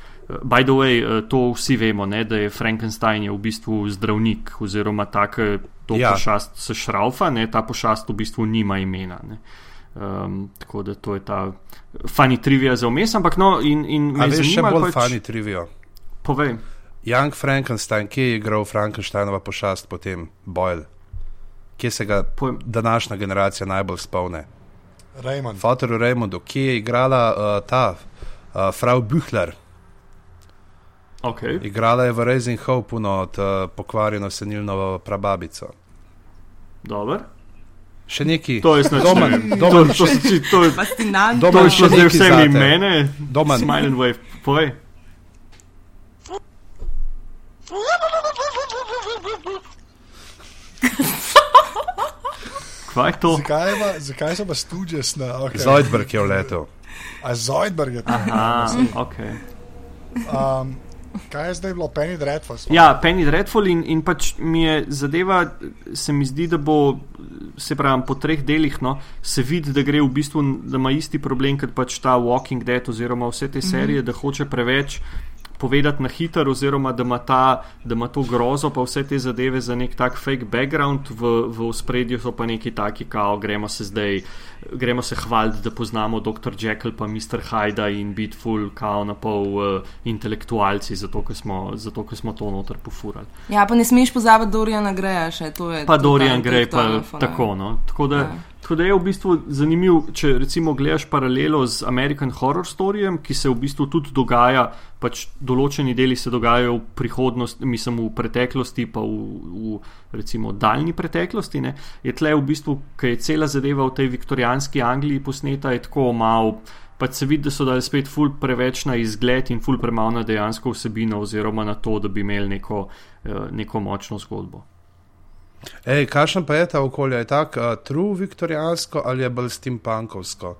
Speaker 4: By the way, to vsi vemo, ne, da je Frankenstein je v bistvu zdravnik oziroma tak, to ja. pošast se šraufa, ne, ta pošast v bistvu nima imena. Um, tako da to je ta funny trivia za vmes, ampak no, in, in
Speaker 3: me zanima še bolj pač, funny trivia.
Speaker 4: Povej.
Speaker 3: Young Frankenstein, kje je igral Frankensteinova pošast potem Boyle? Kje se ga Pojem. današnja generacija najbolj spomne?
Speaker 2: Raymond.
Speaker 3: Fotoru Raymondu, kje je igrala uh, ta uh, Frau Büchler?
Speaker 4: Okay.
Speaker 3: Igrala je v Raising Hope, no, od uh, pokvarjeno senilno prababico.
Speaker 4: Dobro.
Speaker 3: Še neki.
Speaker 4: To je. Domen, domen, to, to, to, to je
Speaker 1: fascinantno.
Speaker 4: To je še zdaj vse imene. Domen. Smile and wave. Povej. Kaj je to?
Speaker 2: Zakaj, pa, zakaj so pa studios na
Speaker 3: okay. Zoidberg je v letu?
Speaker 2: A Zoidberg je tam.
Speaker 4: Aha, ok.
Speaker 2: Um, Kaj je zdaj bilo, Penny Dreadful?
Speaker 4: Ja, Penny Dreadful in, in pač mi je zadeva, se mi zdi, da bo, se pravi, po treh delih, no, se vidi, da gre v bistvu, da ima isti problem kot pač ta Walking Dead oziroma vse te serije, mm -hmm. da hoče preveč povedati na hitro, oziroma da ima, ta, da ima to grozo, pa vse te zadeve za nek tak fake background, v, v spredju so pa neki taki, kao gremo se zdaj, gremo se hvaliti, da poznamo dr. Jekyll, pa Mr. Hyde in biti full, kao na pol uh, intelektualci, zato ker smo, zato, smo to noter pofurali.
Speaker 1: Ja, pa ne smeš pozabiti Doriana Greja še, to je.
Speaker 4: Pa Dorian Grej, pa tako, no. Tako da, ja. Tako da je v bistvu zanimiv, če recimo gledaš paralelo z American Horror Storyjem, ki se v bistvu tudi dogaja, pač določeni deli se dogajajo v prihodnosti, mislim v preteklosti, pa v, v recimo daljni preteklosti. Ne, je tle v bistvu, ker je cela zadeva v tej viktorijanski Angliji posneta, je tako malo. Pač se vidi, da so dali spet ful preveč na izgled in ful premalo na dejansko vsebino, oziroma na to, da bi imeli neko, eh, neko močno zgodbo.
Speaker 3: Ej, kakšen pa je ta okolje? Je tako uh, true viktorijansko ali je bolj steampunkovsko?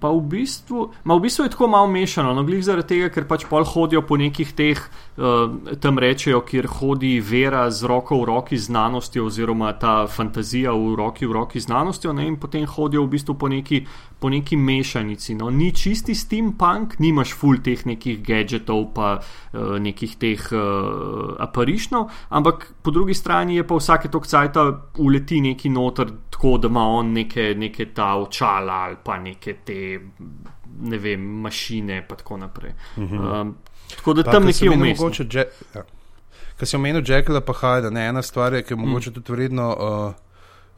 Speaker 4: Pa v bistvu, v bistvu je tako malo mešano, no, glih zaradi tega, ker pač pol hodijo po nekih teh, uh, tam rečejo, kjer hodi vera z roko v roki znanostjo, oziroma ta fantazija v roki v roki znanostjo, ne, in potem hodijo v bistvu po neki, po neki mešanici. No. Ni čisti steampunk, nimaš full teh nekih gadgetov, pa uh, nekih teh uh, aparišnov, ampak po drugi strani je pa vsake tok cajta uleti neki noter, tako da ima on neke, neke ta očala ali pa neke te ne vem, mašine in tako naprej. Uh -huh. um, tako da pa, tam nekje vmes.
Speaker 3: Ja. Kar si omenil, Jekyll, pa Hyde, ne ena stvar, je, ki je mm. mogoče tudi vredno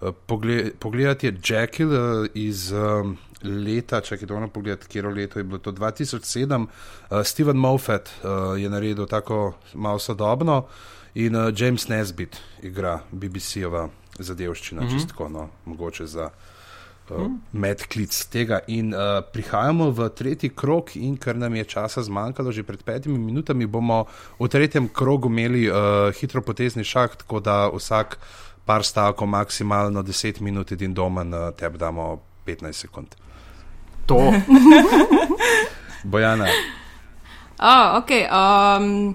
Speaker 3: uh, pogled, pogledati, je Jekyll uh, iz um, leta, če je ono pogledati, kje leto je bilo to 2007. Uh, Steven Moffat uh, je naredil tako malo sodobno in uh, James Nesbitt igra BBC-ova zadevščina, mm -hmm. čistko, no, mogoče za uh, medklic tega. In uh, prihajamo v tretji krok, in ker nam je časa zmanjkalo, že pred petimi minutami bomo v tretjem krogu imeli uh, hitro potezni šah, tako da vsak par stavkov, maksimalno 10 minut, in doma na tebi damo 15 sekund.
Speaker 4: To. (laughs)
Speaker 3: Bojana.
Speaker 5: Oh, okay, um...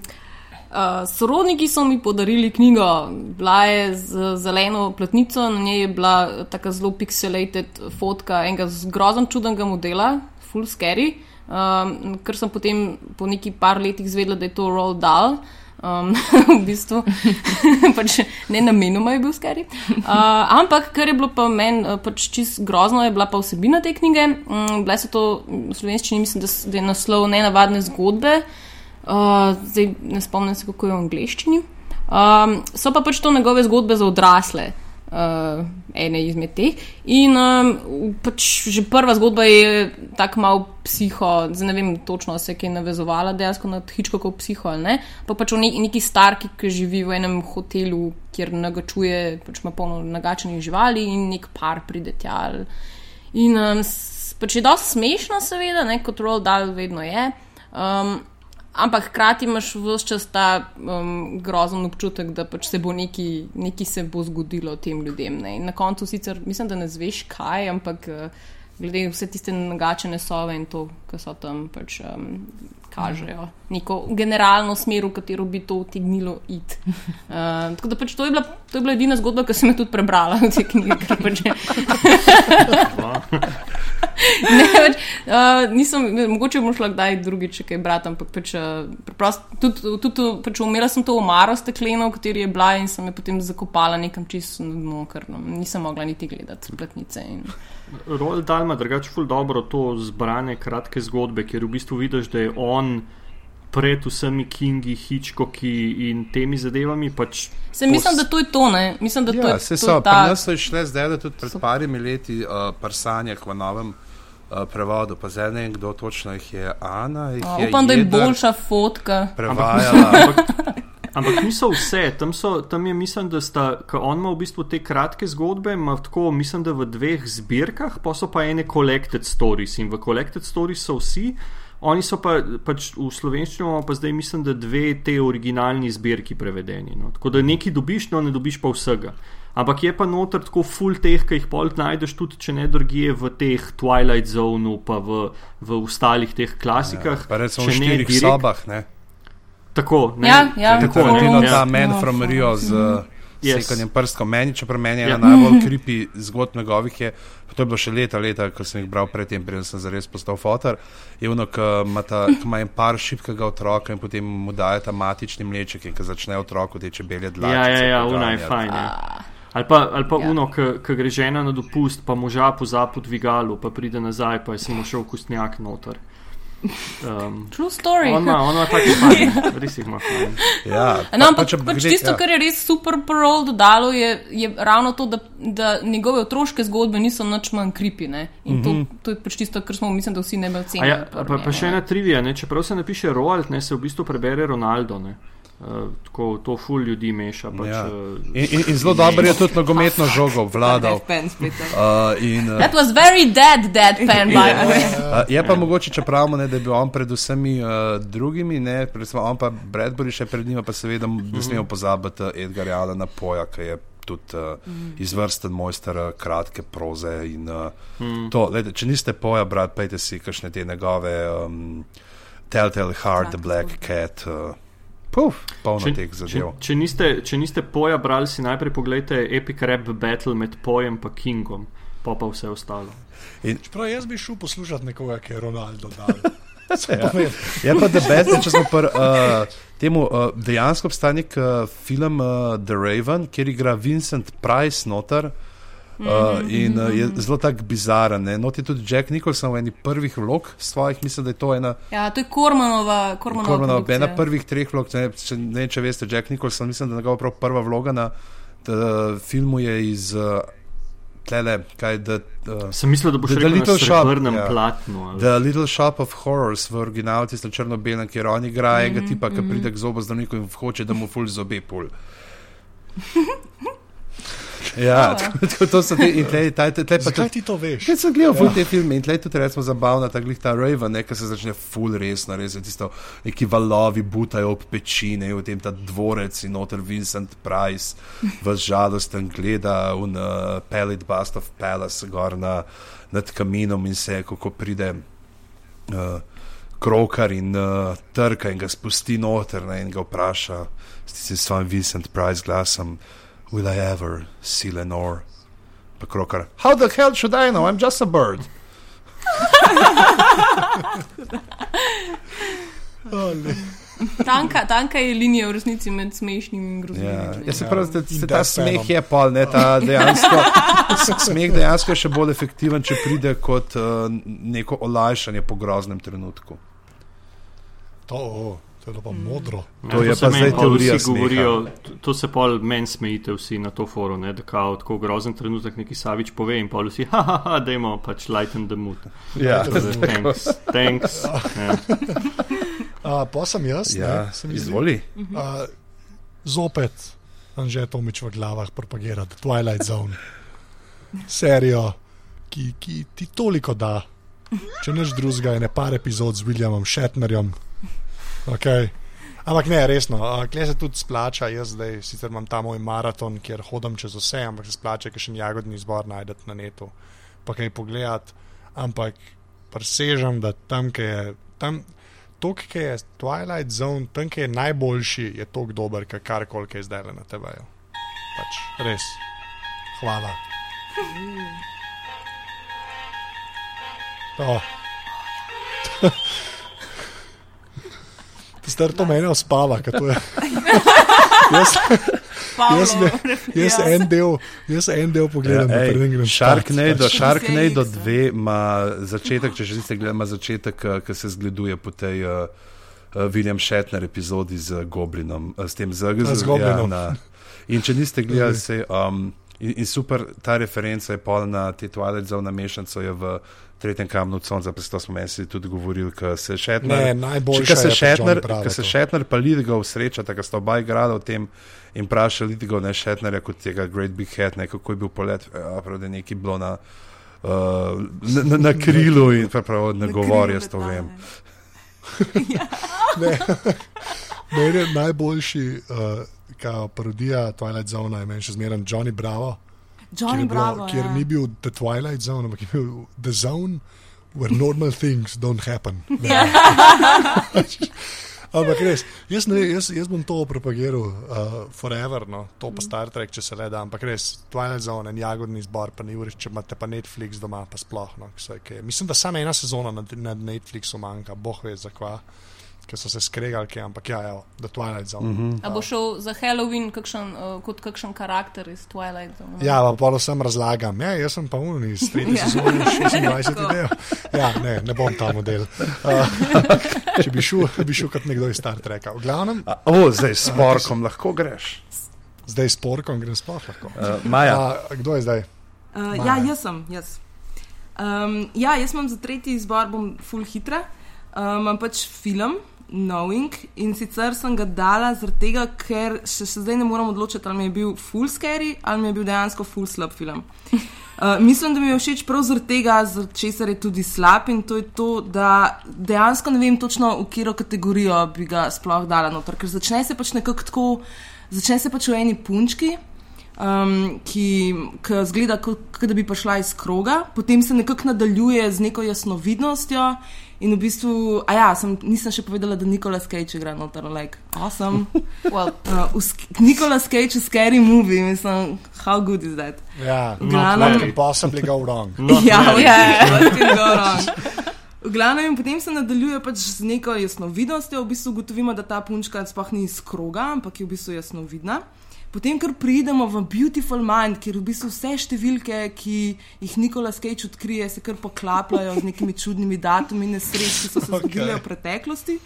Speaker 5: Uh, sorodniki so mi podarili knjigo, bila je z zeleno platnico, na njej je bila tako zelo pixelated fotka enega grozno čudnega modela, full scary, um, ker sem potem po neki par letih zvedela, da je to Roll Dahl. Um, (laughs) v bistvu, (laughs) pač ne namenoma je bil skari. Uh, ampak, kar je bilo pa meni uh, pač čist grozno, je bila pa vsebina te knjige. Um, Bile so to v slovenščini, mislim, da, da je naslov nenavadne zgodbe. Uh, zdaj ne spomnim se, kako je v angleščini. Um, so pa pač to njegove zgodbe za odrasle. Uh, ene izmed teh. In um, pač že prva zgodba je tako malo psiho, zdaj ne vem točno, se je navezovala dejansko na Hitchcockov psiho ali ne. Pa pač o ne, neki starki, ki živi v enem hotelu, kjer nagačuje, pač ima polno nagačenih živali in nek par pride tja. In um, pač je dosti smešno, seveda, ne, kot Roald Dahl vedno je. Um, ampak hkrati imaš vse čas ta um, grozen občutek, da pač se bo nekaj, nekaj se bo zgodilo tem ljudem. Ne. In na koncu sicer mislim, da ne zveš kaj, ampak uh, glede vse tiste nagačene sove in to, kar so tam pač. Um, Kažejo neko generalno smer, v katero bi to utegnilo iti. Uh, (laughs) tako da pač to je, bila, to je bila edina zgodba, ki sem jo tudi prebrala v tej knjigi. Pač (laughs) ne, pač, uh, nisem, mogoče bom šla kdaj drugič, kaj brati, ampak pač, uh, preprosto, tudi, tudi pač umela sem to omaro stekleno, v kateri je bila in sem jo potem zakopala nekam čisto na dno, ker no, nisem mogla niti gledati spletnice. In...
Speaker 4: Roald Dahl ima drugače ful dobro to zbrane kratke zgodbe, ker v bistvu vidiš, da je on pred vsemi Kingi, Hitchcocki in temi zadevami. Pač
Speaker 5: Se mislim, da to je to, ne? Mislim, da to
Speaker 3: Ja,
Speaker 5: je
Speaker 3: se
Speaker 5: to
Speaker 3: so,
Speaker 5: je
Speaker 3: pa
Speaker 5: ta.
Speaker 3: nas so išle zdaj, da tudi pred parimi leti uh, prsanjak v novem uh, prevodu, pa zdaj ne vem, kdo točno jih je, Ana. Jih
Speaker 5: A,
Speaker 3: je
Speaker 5: Upam, da je boljša fotka.
Speaker 3: Prevajala.
Speaker 4: Ampak, ampak niso vse, tam, so, tam je mislim, da sta, on ima v bistvu te kratke zgodbe, ima tako, mislim, da v dveh zbirkah, pa so pa ene collected stories in v collected stories so vsi. Oni so pa pač v slovenščini, imamo pa zdaj mislim, da dve te originalni zbirki prevedeni. No. Tako da nekaj dobiš, no ne dobiš pa vsega. Ampak je pa noter tako full teh, ki jih pol najdeš tudi, če ne drugje v teh Twilight Zone, pa v, v ostalih teh klasikah.
Speaker 3: Pa recimo v štirih
Speaker 4: direkt-
Speaker 3: sobah, ne?
Speaker 4: Tako, ne,
Speaker 5: Ja, ja,
Speaker 3: Tako,
Speaker 5: Tako,
Speaker 3: Tarantino
Speaker 5: ja.
Speaker 3: ta Man
Speaker 5: Ja,
Speaker 3: from
Speaker 5: ja.
Speaker 3: Rio z uh,
Speaker 4: Yes.
Speaker 3: sekanjem prstkov. Meni, čeprav meni je
Speaker 4: Ja.
Speaker 3: ena najbolj kripi zgodb njegovih, je, to je bilo še leta, leta, ko sem jih bral predtem, preden sem zares postal fotor, je ono, ki ima, ki en par šibkega otroka in potem mu daje ta matični mleček in ko začne otroku te čebelje dlake.
Speaker 4: Ja, ja, ja, una je fajn. Ja. Ali pa, ali pa
Speaker 5: Ja.
Speaker 4: ja. uno, ki gre žena na dopust, pa moža pozabi po dvigalu, pa pride nazaj, pa je samo šel kustnjak noter. Um,
Speaker 5: True story.
Speaker 4: on ima, on ima take fajn, res jih ima fajn.
Speaker 3: Ja,
Speaker 5: No,
Speaker 3: pa- pa
Speaker 5: ampak
Speaker 3: če
Speaker 5: pač
Speaker 3: gled-
Speaker 5: tisto,
Speaker 3: ja.
Speaker 5: kar je res super parol dodalo, je, je ravno to, da, da njegove otroške zgodbe niso nič manj kripine. In to, to je pač tisto, kar smo, mislim, da vsi ne bi
Speaker 4: A
Speaker 5: ocenili.
Speaker 4: Ja, pa, pa še ena trivija, ne? čeprav se napiše Roald, ne, se v bistvu prebere Ronaldo. Ne? Uh, tako to ful ljudi meša. Pač,
Speaker 3: Ja.
Speaker 4: uh,
Speaker 3: In, in, in zelo dobro je (laughs) tudi nogometno žogo vladal. Uh, in, uh,
Speaker 5: That was very dead, dead pen, by the way.
Speaker 3: Uh, je pa mogoče, če pravimo, ne, da je bil on pred vsemi uh, drugimi, ne, predvsem on pa Bradbury še pred njima, pa seveda ne smemo pozabiti uh, Edgarja Alana Poja, ki je tudi uh, izvrsten mojster uh, kratke proze. In, uh, to, lejte, če niste Poja, brat, pejte si kakšne te njegove um, Telltale Heart, The Black Cat. Uh, Puf, polno
Speaker 4: Če,
Speaker 3: teh
Speaker 4: če,
Speaker 3: zadev.
Speaker 4: če, niste, če niste poja brali, si najprej pogledajte Epic Rap Battle med pojem in Kingom, pa pa vse ostalo.
Speaker 2: Prav jaz bi šel poslušati nekoga, ki je Ronaldo dal. (laughs)
Speaker 3: Ja. Je pa The Best, če smo pri uh, temu uh, dejansko obstaja nek uh, film uh, The Raven, kjer igra Vincent Price noter. Uh, in uh, je zelo tak bizaren. ne. Not je tudi Jack Nicholson v eni prvih vlog svojih, mislim, da je to ena,
Speaker 5: Ja, to je Kormanova, Kormanova.
Speaker 3: Kormanova, ena prvih treh vlog. Ne, če, ne, vem, če veste, Jack Nicholson, mislim, da je njegova prav prva vloga na uh, filmu je iz uh, tlele, kaj da. Uh,
Speaker 4: Sem mislil, da boš
Speaker 3: The- The
Speaker 4: rekel na
Speaker 3: Little Shop,
Speaker 4: srebrnem
Speaker 3: ja.
Speaker 4: platnu. ali-
Speaker 3: The Little Shop of Horrors v originalu, tisto črno-belem, kjer on igra enega tipa, ki pride k zobozdravniku in hoče, da mu ful zobe pul. (laughs) (laughs) Ja, tako, tako to so te, in tle, tle, tle, tle pa
Speaker 2: Zakaj ti to veš?
Speaker 3: Jaz sem gledal ja. te filme in tle tudi recimo zabavna ta glih ta Raven, ne, ki se začne ful resno, res je tisto, neki valovi butajo ob pečine, v tem ta dvorec in noter Vincent Price v žalosten gleda v uh, Pellet Bust of Palace gor na, nad kaminom in se kako pride uh, krokar in uh, trka in ga spusti noter ne, in ga vpraša s tistim svojim Vincent Price glasom, will I ever see Lenore? Pa krokar, how the hell should I know, I'm just a bird.
Speaker 2: Oh. (laughs)
Speaker 5: Tanka, tanka je linija v resnici med smešnim in groznim.
Speaker 3: Ja, ja, se pravi, da se ta smeh je pol, ne, ta (laughs) dejansko, smeh dejansko je še bolj efektiven, če pride kot uh, neko olajšanje po groznem trenutku.
Speaker 2: To, o, to je bilo pa modro.
Speaker 3: To je
Speaker 4: se
Speaker 3: pa zdaj teorija
Speaker 4: govorijo, to- To se pol meni smejite vsi na to forum, ne, da kao tako grozen trenutek neki Savič pove in pol vsi, haha, dajmo pač lighten the mood.
Speaker 3: Ja,
Speaker 4: da, (laughs) Thanks, thanks. Ja.
Speaker 2: Uh, pa sem jaz,
Speaker 3: ja
Speaker 2: ne, se mi zdi.
Speaker 3: izvoli.
Speaker 2: Uh, zopet Anže Tomič v glavah propagira The Twilight Zone. Serijo, ki, ki ti toliko da, če neč drugega, je ne par epizod z Williamom Shatnerjem. Okay. Ampak ne, resno, kle se tudi splača. Jaz zdaj sicer imam ta moj maraton, kjer hodim čez vse, ampak se splača, ker še en jagodni izbor najdete na netu, pa kaj pogledati. Ampak presežem, da tam, kjer je tam. To, ki je Twilight Zone, tam, ki je najboljši, je tako dober, kot karkoli, ki je zdaj le na TV-ju. Pač res. Hvala. To. (laughs) Star to mene uspava, ker to je. (laughs) jaz, jaz, ne, jaz,
Speaker 5: ja.
Speaker 2: en del, jaz en del pogledam,
Speaker 3: Ja, ej,
Speaker 2: preden grem
Speaker 3: Sharknado. Sharknado
Speaker 1: Vse
Speaker 3: 2 ima začetek, če že niste gledali, ima začetek, ki se zgleduje po tej uh, William Shatner epizodi z Goblinom, s tem z,
Speaker 2: A, z Goblinom.
Speaker 3: Ja, na, in če niste gledali, se. Um, In, in super, ta referenca je pol na te Twilight Zone mešanico je v tretjem kamnu Conza, pa to smo meni tudi govorili, ker se Shatner.
Speaker 2: Ne,
Speaker 3: Če se
Speaker 2: Bravo
Speaker 3: ko se. Shatner pa Lidgov srečata, ker sta oba igrala v tem in vpraša Lidgov, ne Shatnerja kot tega Great Big Head, ne kako je bil polet, ja, prav, da je nekaj bilo na, uh, na, na, na krilu in prav ne govori, jaz to vem. (laughs) (laughs)
Speaker 2: Meni je najboljši, uh, kao parodija Twilight Zone, je meni še zmeraj Johnny Bravo. kjer,
Speaker 1: Johnny
Speaker 2: je bilo,
Speaker 1: Bravo.
Speaker 2: kjer
Speaker 1: ja.
Speaker 2: ni bil The Twilight Zone, ampak je bil The Zone where normal things don't happen. Ne. ampak res, jaz, ne, jaz, jaz bom to propagiral uh, forever, no. to pa Star Trek, če se le da, ampak res Twilight Zone, en jagodni zbor, pa ni uriš, če imate pa Netflix doma, pa sploh. No, saj, kaj, mislim, da samo ena sezona na, na Netflixu manjka, boh ve zakva. Ker so se skregali, kaj, ampak ja, evo, The Twilight Zone. Mm -hmm.
Speaker 5: A bo šel za Halloween kakšen, uh, kot kakšen karakter iz Twilight Zone?
Speaker 2: Ja, pa polo sem razlagam. Ja, jaz sem pa unij, iz 30 sezone, 26 (laughs) idej. Ja, ne, ne bom ta model. Uh, (laughs) (laughs) če bi šel, bi šel kot nekdo iz Star Treka. V glavnem,
Speaker 3: A, o, zdaj s porkom lahko greš.
Speaker 2: zdaj s porkom grem sploh lahko.
Speaker 3: Uh, Maja,
Speaker 2: A, kdo je zdaj?
Speaker 1: Uh,
Speaker 2: Maja.
Speaker 1: ja, jaz sem. Jaz. Um, ja, jaz imam za tretji izbor, bom full hitra. Um, imam pač film. Knowing in sicer sem ga dala zaradi tega, ker še, še zdaj ne moram odločiti, ali mi je bil full scary ali mi je bil dejansko full slab film. Uh, (laughs) mislim, da mi je všeč prav zaradi tega, zaradi česar je tudi slab in to je to, da dejansko ne vem točno, v katero kategorijo bi ga sploh dala noter, ker začne se pač nekako tako, začne se pač v eni punčki, um, ki, ki zgleda, kot da bi prišla iz kroga, potem se nekako nadaljuje z neko jasnovidnostjo. In v bistvu, a ja, sem, nisem še povedala, da Nikolas Cage igra noter, like, awesome. (laughs)
Speaker 5: Well,
Speaker 1: Uh, Nikolas Cage v Scary Movie, mislim, how good is that?
Speaker 2: Ja,
Speaker 1: glavnem-
Speaker 2: not can possibly go wrong. (laughs)
Speaker 1: Ja, ja, (laughs) what can go wrong? V glavnem, in potem se nadaljuje pač z neko jasnovidnostjo, v bistvu ugotovimo, da ta punčka sploh ni iz kroga, ampak je v bistvu jasnovidna. Potem, ker pridemo v Beautiful Mind, kjer v bistvu vse številke, ki jih Nikolas Cage odkrije, se kar poklapljajo z nekimi čudnimi datumi nesreč, ki so se (laughs) zgodile v preteklosti.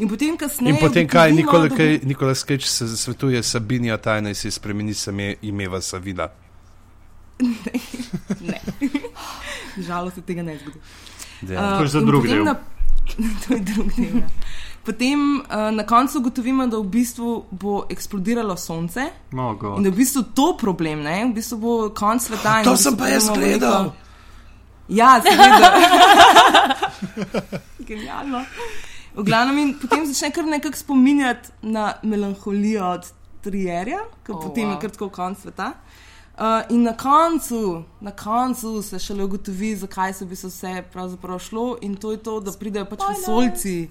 Speaker 1: In potem, kasneje,
Speaker 3: in potem kaj, Nikola,
Speaker 1: da
Speaker 3: kaj Nikolas Cage se svetuje Sabinija tajna in si spremeni same ime v Savila. (laughs)
Speaker 1: Ne. (laughs) Žalost se tega ne zgodi.
Speaker 3: Ja.
Speaker 4: To je za drug del.
Speaker 1: Na, to je drug del. Ja. Potem uh, na koncu ugotovimo, da v bistvu bo eksplodiralo sonce
Speaker 4: Oh, God.
Speaker 1: in da je v bistvu to problem, ne? v bistvu bo konc sveta.
Speaker 3: To
Speaker 1: v bistvu
Speaker 3: sem pa jaz gledal.
Speaker 1: Ja, seveda. (laughs) Genialno. V glavnem, in potem začne kar nekako spominjati na melanholijo od Trierja, ki
Speaker 5: Oh,
Speaker 1: potem
Speaker 5: wow.
Speaker 1: je kar tako konc sveta. Uh, in na koncu, na koncu se šele ugotovi, zakaj se bi se vse pravzaprav šlo, in to je to, da pridejo pač vesolci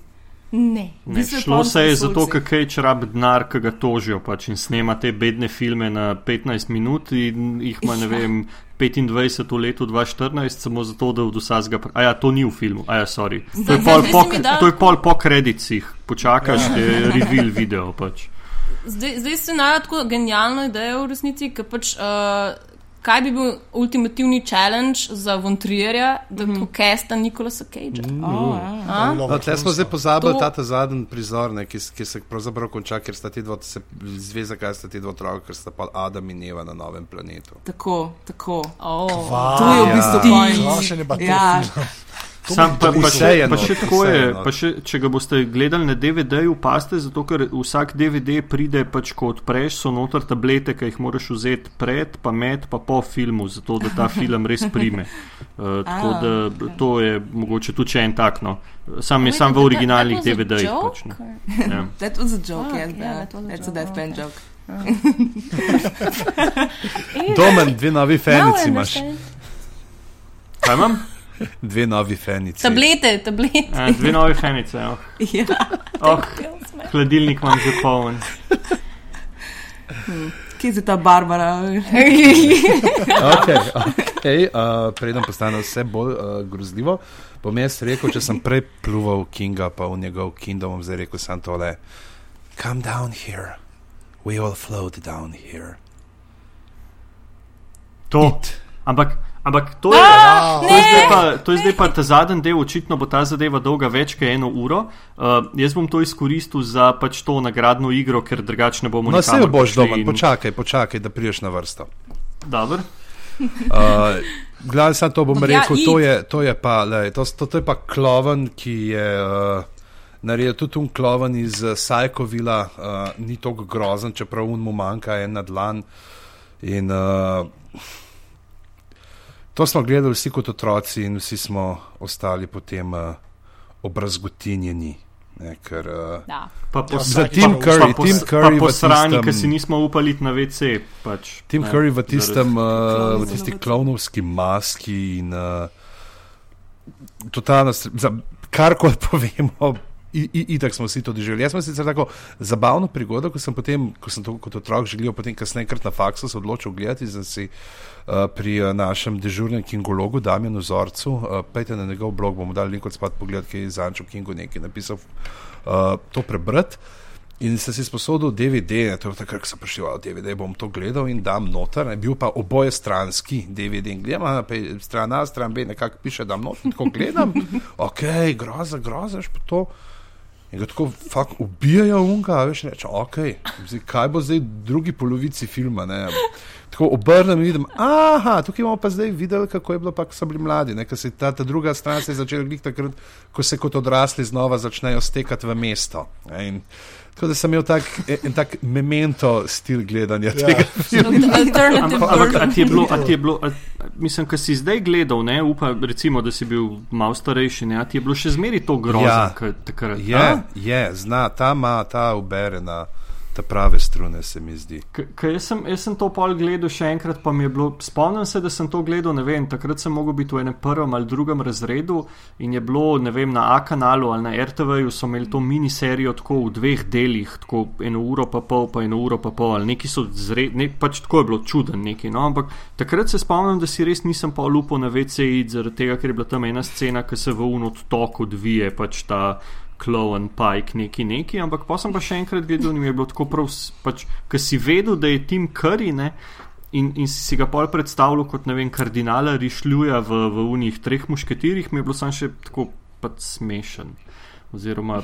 Speaker 5: Ne.
Speaker 4: Ne, šlo se je zato, ker Cage rab denar, ki ga tožijo pač in snema te bedne filme na 15 minut in jih ima, ne
Speaker 5: Ja.
Speaker 4: vem, 25 v letu 2014, samo zato, da od vsega. A ja, to ni v filmu, a ja, sorry. To je pol po,
Speaker 5: da-
Speaker 4: to je pol po kredicih, počakaš, ja. je reveal video pač.
Speaker 5: Zdaj, zdaj se naja tako genialna ideja v resnici, ker pač. Uh, Kaj bi bil ultimativni challenge za Vontrierja, da mm -hmm. pokesta Nikolasa Cagea? Mm.
Speaker 2: Oh,
Speaker 3: No, tle smo zdaj pozabili
Speaker 5: To-
Speaker 3: ta zadnji prizor, ne, ki, ki se pravzaprav konča, ker sta ti dva, se zve, zakaj sta ti dva otroka, ker sta pa Adam in Eva na novem planetu.
Speaker 1: Tako, tako.
Speaker 5: Oh.
Speaker 1: To je v bistvu
Speaker 2: Ja. to
Speaker 1: Ja.
Speaker 2: To
Speaker 4: Sam pa, pa,
Speaker 2: se-
Speaker 3: vse
Speaker 4: še,
Speaker 3: je
Speaker 4: pa še tako
Speaker 3: je
Speaker 4: pa še, če ga boste gledali na DVD-ju, paste, zato ker vsak DVD pride, pač, ko odpreš, so noter tablete, ki jih moraš vzeti pred, pa med, pa po filmu, zato da ta film res prime. Uh, (laughs) tako
Speaker 1: A,
Speaker 4: da to je mogoče tudi en tak. No. Sam je sam v
Speaker 5: that-
Speaker 4: originalnih
Speaker 5: a
Speaker 4: DVD-jih.
Speaker 5: joke,
Speaker 4: Pač, ne.
Speaker 5: or- (laughs)
Speaker 4: ja.
Speaker 1: That was a joke,
Speaker 5: Ah,
Speaker 1: yes,
Speaker 5: yeah,
Speaker 1: yeah,
Speaker 5: that was a
Speaker 1: That's a
Speaker 5: joke,
Speaker 1: deadpan
Speaker 5: okay.
Speaker 1: joke. (laughs)
Speaker 3: Domen, dve novi fenici imaš.
Speaker 4: Kaj imam?
Speaker 3: Dve novi fenici.
Speaker 5: Tablete, tablete.
Speaker 4: A, dve nove fenice. Oh.
Speaker 1: Ja.
Speaker 4: Oh, hladilnik imam že poln.
Speaker 1: Kje je ta Barbara?
Speaker 3: Okay, okay, uh, preden postane vse bolj uh, grozljivo, bom jaz rekel, če sem prej pluval Kinga, pa v njegov kingdom, bom zdaj rekel samo tole. Come down here, we all float down here.
Speaker 4: To.
Speaker 3: It.
Speaker 4: Ampak, ampak to je.
Speaker 5: Ah,
Speaker 4: To je, zdaj pa, to je zdaj pa ta zadnji del, očitno bo ta zadeva dolga več kot eno uro. Uh, jaz bom to izkoristil za pač to nagradno igro, ker drugače ne bomo
Speaker 3: No, vse
Speaker 4: nikamor
Speaker 3: boš doma,
Speaker 4: in-
Speaker 3: počakaj, počakaj, da priješ na vrsto.
Speaker 4: Dobro.
Speaker 3: Uh, Glavno, samo to bom
Speaker 5: Ja,
Speaker 3: rekel,
Speaker 5: id.
Speaker 3: to je, to je pa, lej, to, to, to je pa kloven, ki je uh, naredil tudi un kloven iz Sajkovila, uh, ni tako grozen, čeprav un mu manjka ena dlan. In, uh, to smo gledali vsi kot otroci in vsi smo ostali potem uh, obrazgotinjeni. Ne, ker, uh,
Speaker 5: Da.
Speaker 4: Pa
Speaker 2: Za
Speaker 4: pa-
Speaker 3: Tim
Speaker 4: pa-
Speaker 3: Curry,
Speaker 4: pa,
Speaker 3: Tim Curry
Speaker 4: pa po
Speaker 3: v
Speaker 4: strani,
Speaker 3: tistem-
Speaker 4: ki si nismo upali na WC. Pač,
Speaker 3: Tim
Speaker 4: ne,
Speaker 3: Curry v tistem, uh, v tisti klovnovski maski in uh, totalno, za karkoli (laughs) povemo. Itak smo vsi to doživeli. Jaz sem sicer tako zabavno prigodo, ko sem, potem, ko sem to kot otrok želel, potem kasneje krat na faksu se odločil gledati, da si uh, pri uh, našem dežurnem kingologu Damjanu Zorcu, uh, pejte na njegov blog, bomo dali link odspad pogled, ki je Zančo Kingu nekaj napisal, uh, to prebrati. In sem si sposodil DVD, to je takrat, ko sem prišel v DVD, bom to gledal in dam noter, ne, bil pa oboje stranski DVD in gledam, pa je stran A, stran B, nekako piše, da noter, in tako gledam, (laughs) ok, groza, groza, pa to. In ga tako fakt ubijajo unga, veš, reče, ok, zdaj, kaj bo zdaj v drugi polovici filma, ne. Tako obrnem in vidim, aha, tukaj imamo pa zdaj videli, kako je bilo pa, ko so bili mladi, ne, ker se ta, ta druga stran se je začela glih takrat, ko se kot odrasli znova začnejo stekati v mesto. Ne, in, tako da sem imel tak, en tak memento stil gledanja ja. tega.
Speaker 5: Alternative
Speaker 4: Ampak, a ti je bilo, a ti je bilo a, mislim, ko si zdaj gledal, ne, upa, recimo, da si bil malo starejši, ne, a ti je bilo še zmeri to grozno,
Speaker 3: Ja.
Speaker 4: ja. takrat.
Speaker 3: Je,
Speaker 4: a?
Speaker 3: je, zna, ta ima, ta ubere na ta prave strune, se mi zdi.
Speaker 4: K- Ker jaz, sem- jaz sem to pol gledal še enkrat, pa mi je bilo, spomnim se, da sem to gledal, ne vem, takrat sem mogel biti v enem prvem ali drugem razredu in je bilo, ne vem, na A kanalu ali na RTV-ju so imeli to miniserijo tako v dveh delih, tako eno uro pa pol, pa eno uro pa pol, ali neki so zred, ne, pač tako je bilo čuden neki, no, ampak takrat se spomnim, da si res nisem pa lupo na VC-ji, zaradi tega, ker je bila tam ena scena, ki se v un odtok odvije, pač ta Clown, Pike, neki neki, ampak pa sem pa še enkrat gledal in mi je bilo tako prav, pač, ker si vedel, da je Tim Curry, ne, in, in si, ga pol predstavljal kot, ne vem, kardinala rišljuja v, v unih treh mušketirjih, mi je bilo sam še tako pač smešen. Oziroma,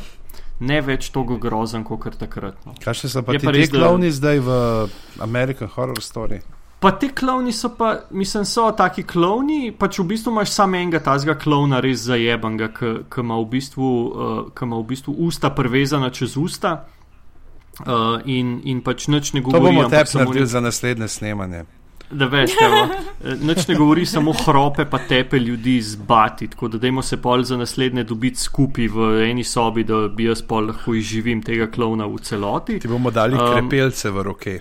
Speaker 4: ne več togo grozen, kot takrat. No.
Speaker 3: Kaj še so pa
Speaker 4: Je
Speaker 3: ti
Speaker 4: pa
Speaker 3: te
Speaker 4: res, da-
Speaker 3: klovni zdaj v American Horror Story?
Speaker 4: Pa ti klovni so pa, mislim, so taki klovni, pač v bistvu imaš samo enega tazga klovna, res zajebanga, ki ima v bistvu, uh, ima v bistvu usta prevezana čez usta. Uh, in, in pač nič ne
Speaker 3: To
Speaker 4: govori.
Speaker 3: bomo
Speaker 4: ampak
Speaker 3: tep
Speaker 4: samo
Speaker 3: naredili
Speaker 4: nek-
Speaker 3: za naslednje snemanje.
Speaker 4: Da veš, eh, nič ne govori, samo hrope pa tepe ljudi zbati. Tako da dajmo se pol za naslednje dobiti skupaj v eni sobi, da bi jaz pol lahko izživim tega klovna v celoti.
Speaker 3: Ti bomo dali
Speaker 4: Um,
Speaker 3: krepelce v roke.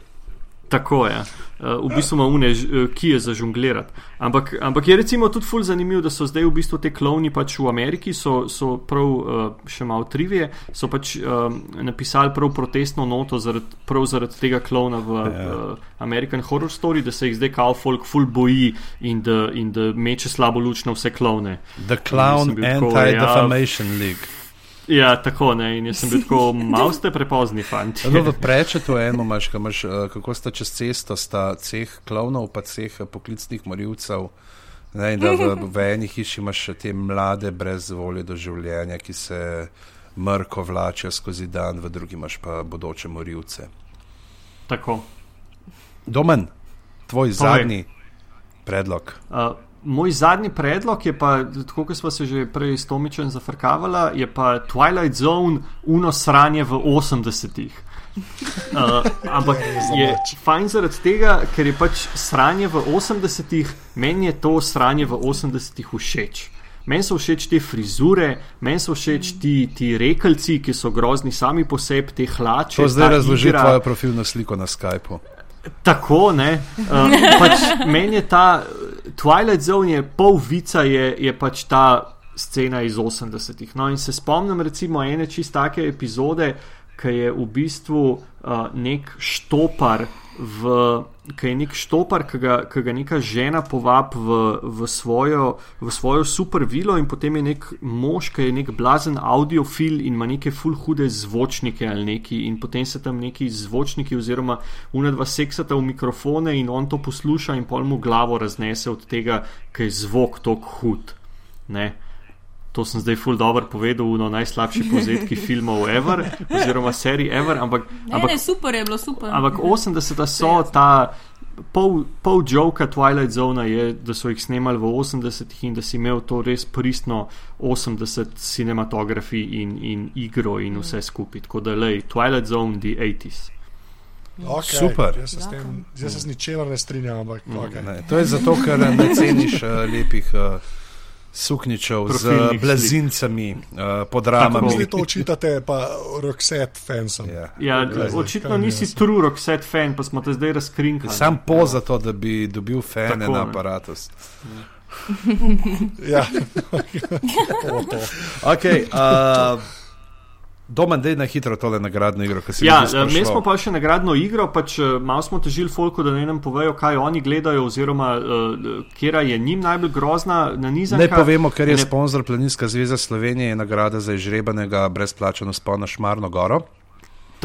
Speaker 4: Tako je. V bistvu ima une, uh, ki je za žonglirati. Ampak, ampak je recimo tudi fulj zanimivo, da so zdaj v bistvu te klovni pač v Ameriki, so, so prav uh, še malo trivije, so pač uh, napisali prav protestno noto zaradi, prav zaradi tega klovna v uh, American Horror Story, da se jih zdaj kao folk fulj boji in da, in da meče slabo luč na vse klovne.
Speaker 3: The Clown Anti-Defamation ja, League.
Speaker 4: Ja, tako ne. In jaz sem bil tako, (laughs) malo ste prepozni, fanti.
Speaker 3: No, v prečetu eno imaš, imaš, uh, kako sta čez cesto, sta ceh klovnov, pa ceh poklicnih morilcev. Ne, da v, (laughs) v eni hiši imaš te mlade, brez volje do življenja, ki se mrko vlačijo skozi dan, v drugi imaš pa bodoče morilce.
Speaker 4: Tako.
Speaker 3: Domen, tvoj Povej. zadnji predlog.
Speaker 4: Uh, moj zadnji predlog je pa, tako kot smo se že prej s Tomičem zafrkavala, je pa Twilight Zone uno sranje v 80-ih. Uh, ampak je fajn zaradi tega, ker je pač sranje v 80-ih, meni je to sranje v 80-ih všeč. Meni so všeč te frizure, meni so všeč ti, ti rekelci, ki so grozni sami po sebi, te hlače.
Speaker 3: To zdaj razloži tvojo profilno sliko na Skypu.
Speaker 4: Tako, ne. Uh, pač meni je ta Twilight Zone je pol vica, je, je pač ta scena iz 80-ih. No, in se spomnim recimo ene čist take epizode, ki je v bistvu uh, nek štopar v ki je nek štopar, ki ga, ki ga neka žena povabi v, v, svojo, v svojo super vilo, in potem je nek mož, ki je nek blazen audiofil in ima neke full hude zvočnike ali neki, in potem se tam neki zvočniki oziroma unadva seksata v mikrofone in on to posluša in pol mu glavo raznese od tega, ker je zvok tako hud. Ne? To sem zdaj full dobro povedal, no najslabši povzetki (laughs) filmov ever, oziroma serij ever. Ampak,
Speaker 5: ne, ampak, ne, super je bilo, super.
Speaker 4: Ampak 80-ta so ta. Pol, pol joka Twilight Zone je, da so jih snemali v 80-ih in da si imel to res pristno 80 cinematografij in, in igro in vse skupaj. Tako da le Twilight Zone, the 80s.
Speaker 2: Okay, Super. Jaz se, tem, jaz se z ničemer ne strinjam. Ampak, mm. okay.
Speaker 3: ne, to je zato, ker ne ceniš uh, lepih. Uh, sukničev z blazincami, uh, pod ramami.
Speaker 2: Vi to očitate, pa Roxette fan sem.
Speaker 4: Yeah. Ja, ja očitno nisi true Roxette fan, pa smo te zdaj razkrinkali.
Speaker 3: Sam po ja. za to, da bi dobil fane na aparatus.
Speaker 2: Ja. (laughs)
Speaker 3: okay, uh, Doma, da je na hitro tole nagradno igro.
Speaker 4: Ja, eh, mi smo pa še nagradno igro, pač eh, malo smo težili folku, da ne nam povejo, kaj oni gledajo, oziroma uh, kera je njim najbolj grozna na nizanju.
Speaker 3: Ne povemo, ker je ne... sponzor Planinska zveza Slovenije in nagrada za izžrebanega brezplačeno spona Šmarno Goro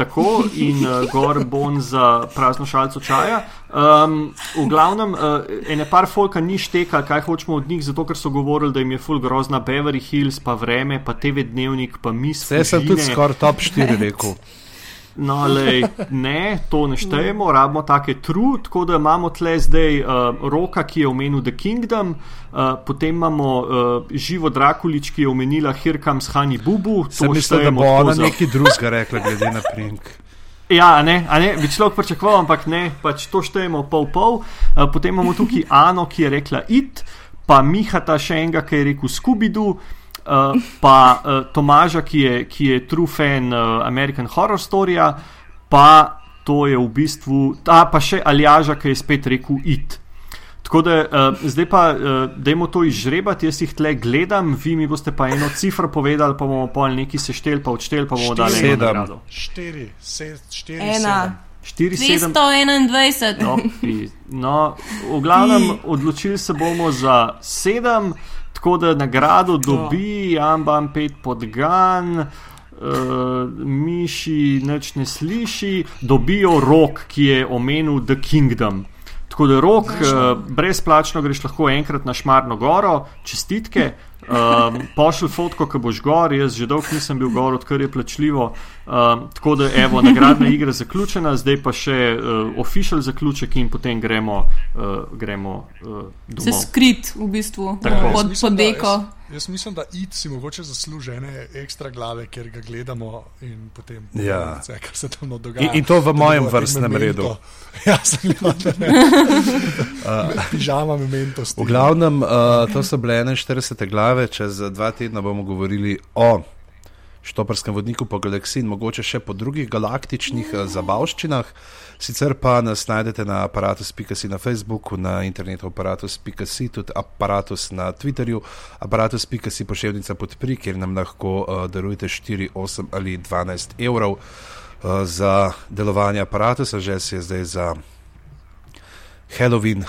Speaker 4: tako in uh, gor bon za prazno šalico čaja. Um, v glavnem, uh, ene par folka ni šteka, kaj hočemo od njih, zato ker so govorili, da jim je full grozna Beverly Hills, pa vreme, pa TV dnevnik, pa misli.
Speaker 3: Vse sem tudi skoraj top 4 rekel. (laughs)
Speaker 4: No, lej, ne, to ne štejemo, rabimo take trud, tako da imamo tle zdaj uh, roka, ki je omenil The Kingdom, uh, potem imamo uh, živo Drakulič, ki je omenila Hirkam s Hani Bubu.
Speaker 3: Sem mislil, da bo ona za... nekaj drugega rekla, glede na prink. (laughs)
Speaker 4: Ja, ne, ne, bi človek pričakoval, ampak ne, pač to štejemo pol-pol. Uh, potem imamo tukaj Ano, ki je rekla it, pa Mihata še enega, ki je rekel Scooby-Doo. Uh, pa uh, Tomaža, ki je, ki je true fan uh, American Horror Story, pa to je v bistvu, ta pa še Aljaža, ki je spet rekel it. Tako da uh, zdaj pa, uh, dajmo to izžrebati, jaz jih tle gledam, vi mi boste pa eno cifro povedali, pa bomo pa neki sešteli, pa odšteli, pa bomo dali
Speaker 2: sedem. Štiri, štiri,
Speaker 5: ena.
Speaker 4: 421. No, no, v glavnem, odločili se bomo za sedem. Tako da nagrado dobi, Amban pet podgan, uh, miši noč ne sliši, dobijo rok, ki je omenil The Kingdom. Tako da rok, uh, brezplačno greš lahko enkrat na Šmarno goro, čestitke. Um, Pošlji fotko, ko boš gor, jaz že dolgo nisem bil gor, odkar je plačljivo. Um, tako da, evo, nagradna (laughs) igra zaključena, zdaj pa še uh, official zaključek in potem gremo, uh, gremo uh,
Speaker 5: se skrit v bistvu tako. pod podeko.
Speaker 2: Jaz mislim, da id si mogoče zasluži ene ekstra glave, ker ga gledamo in potem
Speaker 3: ja.
Speaker 2: vse, kar se tam dogaja.
Speaker 3: In, in to v mojem vrstnem redu. (laughs)
Speaker 2: Ja, sem gledal, da (laughs) pižama memento.
Speaker 3: V glavnem, uh, to so bile 41 glave, čez dva tedna bomo govorili o Štoprskem vodniku po galaksiji in mogoče še po drugih galaktičnih uh, zabavščinah. Sicer pa nas najdete na aparatus.si na Facebooku, na internetu aparatus.si, tudi aparatus na Twitterju, aparatus.si pošiljnica podpri, kjer nam lahko uh, darujete 4, 8 ali 12 evrov uh, za delovanje aparatusa, že se je zdaj za Halloween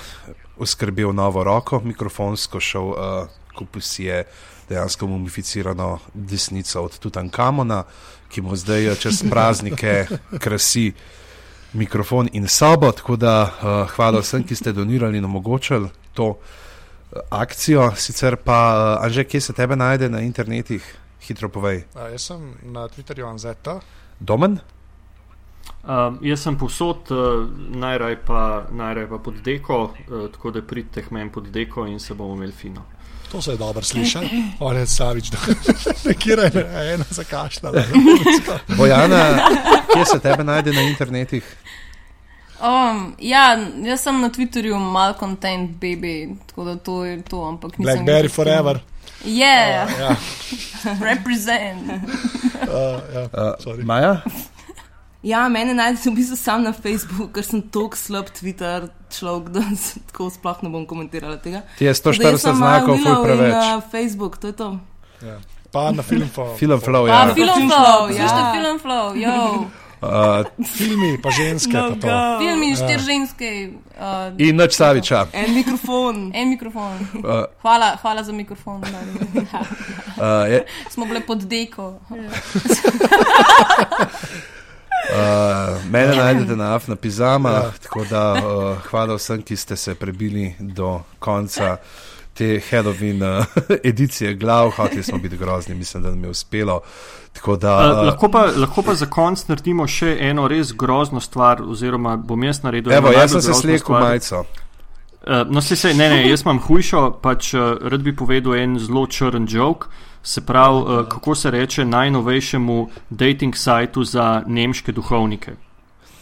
Speaker 3: uskrbel novo roko, mikrofonsko šel, uh, kupil si je dejansko mumificirano desnico od Tutankamona, ki mu zdaj čez praznike krasi mikrofon in sobo. Tako da uh, hvala vsem, ki ste donirali in omogočili to uh, akcijo. Sicer pa, uh, Anže, kje se tebe najde na internetih? Hitro povej.
Speaker 2: A, jaz sem na Twitterju Anzeta.
Speaker 3: Domen?
Speaker 4: Uh, jaz sem posod, uh, najraj pa, najraj pa pod deko, uh, tako da pridete k meni pod deko in se bomo imeli fino.
Speaker 2: To se je dobro slišati. Orec Savič, da (laughs) nekje je ena zakašljala.
Speaker 3: Bojana, kje se tebe najde na internetih?
Speaker 5: Um, ja, jaz sem na Twitterju mal content baby, tako da to je to, ampak nisem.
Speaker 2: Blackberry forever.
Speaker 5: Yeah,
Speaker 2: Uh, ja, (laughs)
Speaker 5: represent.
Speaker 2: uh, (laughs) ja,
Speaker 3: Uh, Maja?
Speaker 1: Ja, mene najdete v bistvu sam na Facebooku, ker sem tako slab Twitter človek, da (laughs) se tako sploh ne bom komentirala tega.
Speaker 3: Ti je
Speaker 1: Tako da jaz
Speaker 3: 140
Speaker 1: sem
Speaker 3: znakov, ful preveč.
Speaker 1: uh, Facebook, to je to.
Speaker 2: ja. Pa na film for,
Speaker 3: Film flow,
Speaker 5: Pa,
Speaker 3: ja.
Speaker 5: film
Speaker 1: Film
Speaker 5: flow,
Speaker 1: flow, ja.
Speaker 5: film flow, yo. (laughs)
Speaker 3: Uh,
Speaker 2: filmi, pa ženske.
Speaker 1: No
Speaker 2: pa to.
Speaker 1: go.
Speaker 5: Film in
Speaker 2: Ja.
Speaker 5: štir ženske, uh,
Speaker 3: in noč Saviča.
Speaker 1: En mikrofon. (laughs)
Speaker 5: en mikrofon.
Speaker 3: Uh,
Speaker 5: Hvala, hvala za mikrofon.
Speaker 3: uh, je,
Speaker 5: Smo bile pod deko.
Speaker 3: Uh, mene najdete na Afna Pizama,
Speaker 2: Ja.
Speaker 3: ja. tako da uh, hvala vsem, ki ste se prebili do konca te Halloween uh, (laughs) edicije glav. Hoteli smo biti grozni, mislim, da nam je uspelo. Tako da,
Speaker 4: Uh,
Speaker 3: uh,
Speaker 4: lahko, pa, lahko pa za konec naredimo še eno res grozno stvar, oziroma bom jaz naredil.
Speaker 3: evo, jaz sem se slekel majico.
Speaker 4: Uh, no, se, se, ne, ne, jaz imam hujšo, pač uh, rad bi povedal en zelo črn joke. Se pravi, uh, kako se reče najnovejšemu dating sajtu za nemške duhovnike.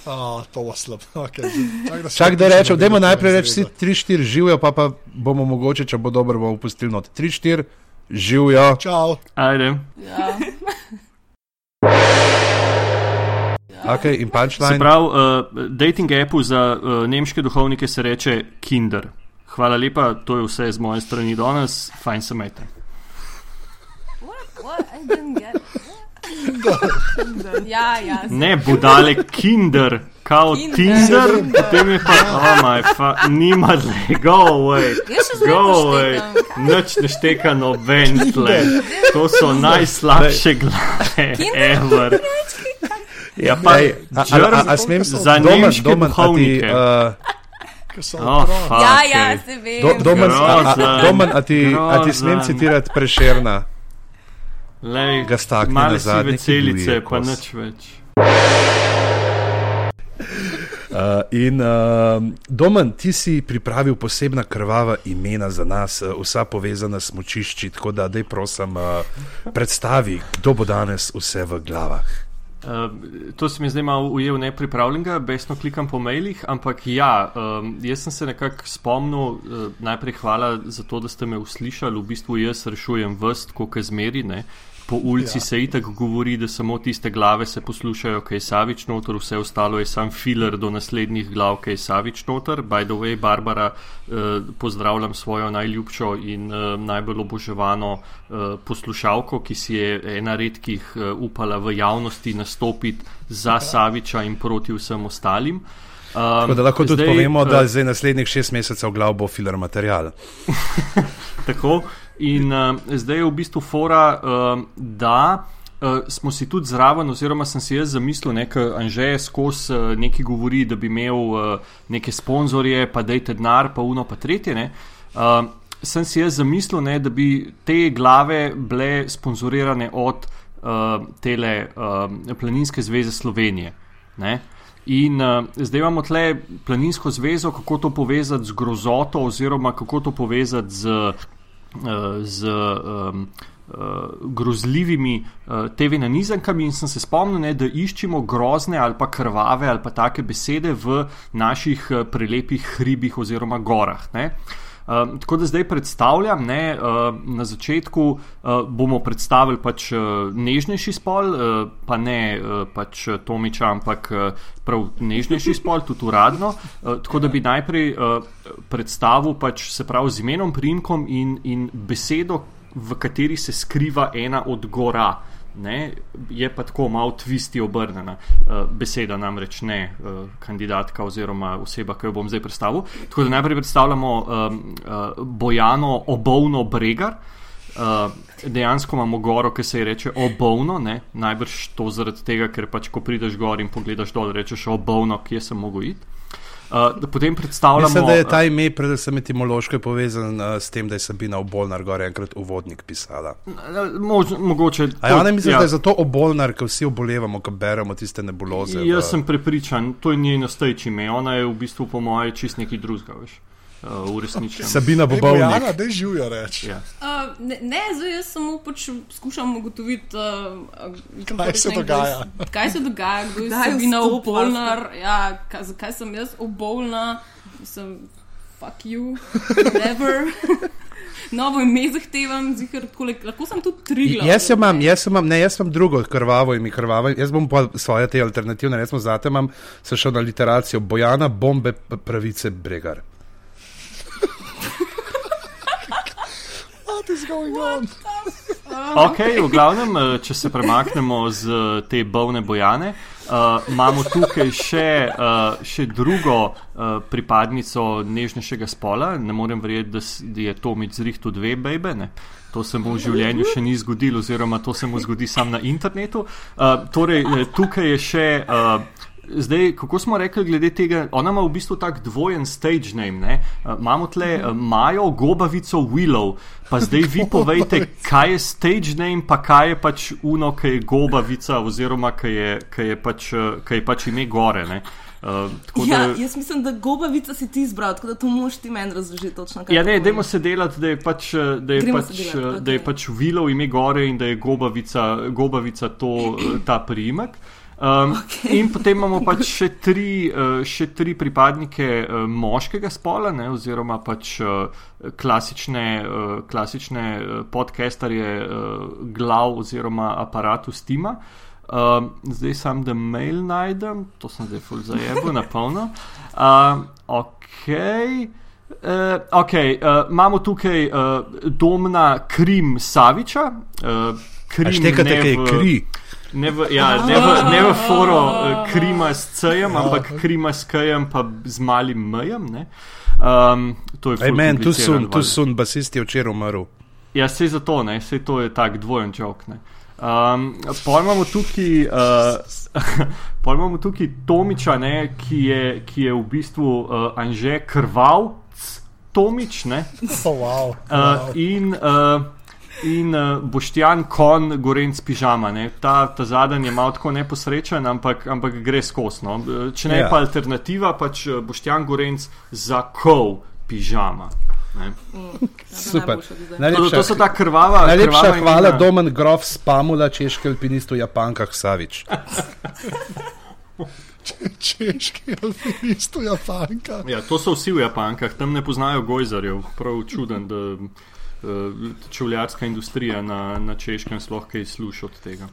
Speaker 2: Oh, slab. (laughs) Okay. Čak, da,
Speaker 3: Čak da rečem, dajmo najprej reči vsi
Speaker 2: vsi.
Speaker 3: 3-4 živijo, pa, pa bomo mogoče, če bo dobro, bomo pustili not. 3-4 živijo.
Speaker 2: Čau.
Speaker 4: Ajde.
Speaker 5: Ja. (laughs)
Speaker 3: Okay, in
Speaker 4: Se
Speaker 3: punchline.
Speaker 4: pravi, uh, dating appu za uh, nemške duhovnike se reče Kinder. Hvala lepa, to je vse z moje strani danes, fajn se majte.
Speaker 5: What? I didn't get Ja, ja.
Speaker 4: Ne, budale Kinder, kao
Speaker 5: Kinder.
Speaker 4: Tinder, potem je pa, oh my fuck, nima le, go away. Go away, noč ne šteka noben tle. To so najslabše glave, ever. Ja, pa,
Speaker 3: Ej, a, a, a, a smem
Speaker 4: Za
Speaker 3: Domen,
Speaker 4: nemške duhovnike.
Speaker 3: uh,
Speaker 4: Oh, fuck,
Speaker 5: Ja, ja, se ve.
Speaker 3: Do, domen, a, a, domen, a, ti, a ti smem citirati prešerna?
Speaker 4: Lej,
Speaker 3: Ga stakne
Speaker 4: Male si
Speaker 3: ki
Speaker 4: veselice, pa nič več.
Speaker 3: Uh, in uh, Domen, ti si pripravil posebna krvava imena za nas, uh, vsa povezana s močišči, tako da dej prosim, uh, predstavi, kdo bo danes vse v glavah.
Speaker 4: Uh, to se mi je zdaj malo ujel nepripravljenega, besno klikam po mailih, ampak ja, um, jaz sem se nekako spomnil, uh, najprej hvala za to, da ste me uslišali, v bistvu jaz rešujem vrst, kot zmeri. Ne? Po ulici
Speaker 2: Ja.
Speaker 4: ja. se itak govori, da samo tiste glave se poslušajo, kaj je Savič noter, vse ostalo je sam filer do naslednjih glav, kaj je Savič noter. By the way, Barbara, eh, pozdravljam svojo najljubšo in eh, najbolj oboževano eh, poslušalko, ki si je ena redkih eh, upala v javnosti nastopiti za Saviča in proti vsem ostalim. Um,
Speaker 3: Tako da lahko tudi
Speaker 4: zdaj,
Speaker 3: povemo,
Speaker 4: eh,
Speaker 3: da zdaj naslednjih šest mesecev glav bo filar material. (laughs)
Speaker 4: Tako. In uh, zdaj je v bistvu fora, uh, da uh, smo si tudi zraven, oziroma sem si jaz zamislil, da Anže skozi uh, nekaj govori, da bi imel uh, neke sponzorje, pa dajte denar, pa uno, pa tretje. Uh, sem si jaz zamislil, ne, da bi te glave bile sponzorirane od uh, tele uh, Planinske zveze Slovenije. Ne? In uh, zdaj imamo tle planinsko zvezo, kako to povezati z grozoto, oziroma kako to povezati z, uh, z um, uh, grozljivimi uh, TV nanizankami. In sem se spomnil, ne, da iščemo grozne ali pa krvave ali pa take besede v naših uh, prelepih hribih oziroma gorah. Ne. Uh, tako da zdaj predstavljam, ne, uh, na začetku uh, bomo predstavili pač uh, nežnejši spol, uh, pa ne uh, pač Tomiča, ampak uh, prav nežnejši spol, tudi uradno. Uh, tako da bi najprej uh, predstavil pač se pravi z imenom, primkom in, in besedo, v kateri se skriva ena od gora. Ne, je pa tako malo tvisti obrnjena uh, beseda, namreč ne uh, kandidatka oziroma oseba, ki jo bom zdaj predstavil. Tako da najprej predstavljamo um, uh, Bojano Obovno Bregar. Uh, dejansko imamo goro, ki se ji reče Obovno, ne? najbrž to zaradi tega, ker pač ko prideš gor in pogledaš dol, rečeš Obovno, kje sem mogel iti. Uh, potem predstavljamo.
Speaker 3: Mislim, da je ta ime, predvsem etimološko, povezan uh, s tem, da je Sabina Obolnar gore enkrat uvodnik pisala.
Speaker 4: Mož, mogoče.
Speaker 3: A ja, ne mislim, ja. da je zato Obolnar, ker vsi obolevamo, ko beremo tiste nebuloze.
Speaker 4: Jaz v... sem prepričan, to je njeno stojči ime. Ona je v bistvu, po mojem, čist neki drugega, veš uh, uresničiti.
Speaker 3: Sabina bo
Speaker 2: bolna. Ja, da je živijo reči.
Speaker 5: Ja. Uh, ne, ne, zdaj jaz samo pač skušam ugotoviti, uh,
Speaker 2: kaj se dogaja.
Speaker 5: Kaj se dogaja, kdo je Sabina obolnar, ja, zakaj sem jaz obolna, sem fuck you, never. (laughs) Novo ime zahtevam, zihar, kole, lahko sem tudi tri.
Speaker 3: Jaz imam, jaz imam, ne, jaz imam drugo, krvavo ime, krvavo. Jaz bom pa svoje te alternativne, sem zate, imam se še na literacijo Bojana, bombe, pravice, bregar.
Speaker 2: Is going on?
Speaker 4: Ok, v glavnem, eh, če se premaknemo z eh, te bovne bojane, uh, imamo tukaj še, uh, še drugo uh, pripadnico nežnejšega spola. Ne morem verjeti, da je to med zrihtu dve bebe. Ne? To se mu v življenju še ni zgodilo, oziroma to se mu zgodi samo na internetu. Uh, torej, tukaj je še. Uh, Zdaj, kako smo rekli glede tega, ona ima v bistvu tak dvojen stage name. Uh, imamo tle uh, Majo, Gobavico, Willow. Pa zdaj vi povejte, kaj je stage name, pa kaj je pač uno, kaj je Gobavica, oziroma kaj je, kaj je, pač, kaj je pač ime gore.
Speaker 1: Uh, ja, da, jaz mislim, da gobavica si ti izbral, tako da to moš ti meni razložiti točno.
Speaker 4: Ja, ne, dajmo se delati, da je pač, da je pač, delati, okay. da je pač Willow ime gore in da je Gobavica, gobavica to, ta priimek. Um, okay. In potem imamo pač še tri, uh, še tri pripadnike uh, moškega spola, ne, oziroma pač uh, klasične, klasične podcasterje glav oziroma aparatus Tima. Um, zdaj sem, da mail najdem, to sem zdaj full zajebil na polno. Um, ok. Uh, okay, uh, imamo tukaj uh, domna Krim Saviča. Uh,
Speaker 3: krim Štekate, kaj je kri.
Speaker 4: Ne v, ja, ne, v, ne v foro uh, krima s cejem, ampak krima s kajem, pa z malim mejem. Um, to je
Speaker 3: meni, tu so, tu so basisti včeraj umrl.
Speaker 4: Ja, se za to, ne, se to je tak dvojen čok. Um, Pojmamo tukaj, (laughs) uh, pojmamo tukaj Tomiča, ne, ki, je, ki je v bistvu uh, Anže krval, Tomič. Ne, (laughs)
Speaker 2: oh, wow,
Speaker 4: wow. Uh, in uh, in uh, Boštjan kon, gorenc pižama. Ne? Ta, ta zadnji je malo tako neposrečen, ampak, ampak gre skosno. Če ne ja. pa alternativa, pač eh, Boštjan gorenc za kov pižama.
Speaker 3: Super.
Speaker 4: Najlepša, to, to so ta krvava.
Speaker 3: Najlepša
Speaker 4: krvava
Speaker 3: hvala, Domen Grof, spamula češki alpinist v Japankah Savič. (laughs)
Speaker 2: Češki alpinist v Japankah.
Speaker 4: Ja, to so vsi v Japankah, tam ne poznajo gojzarjev. Prav čuden. Da, čevljarska industrija na, na češkem sploh kaj sluša od tega.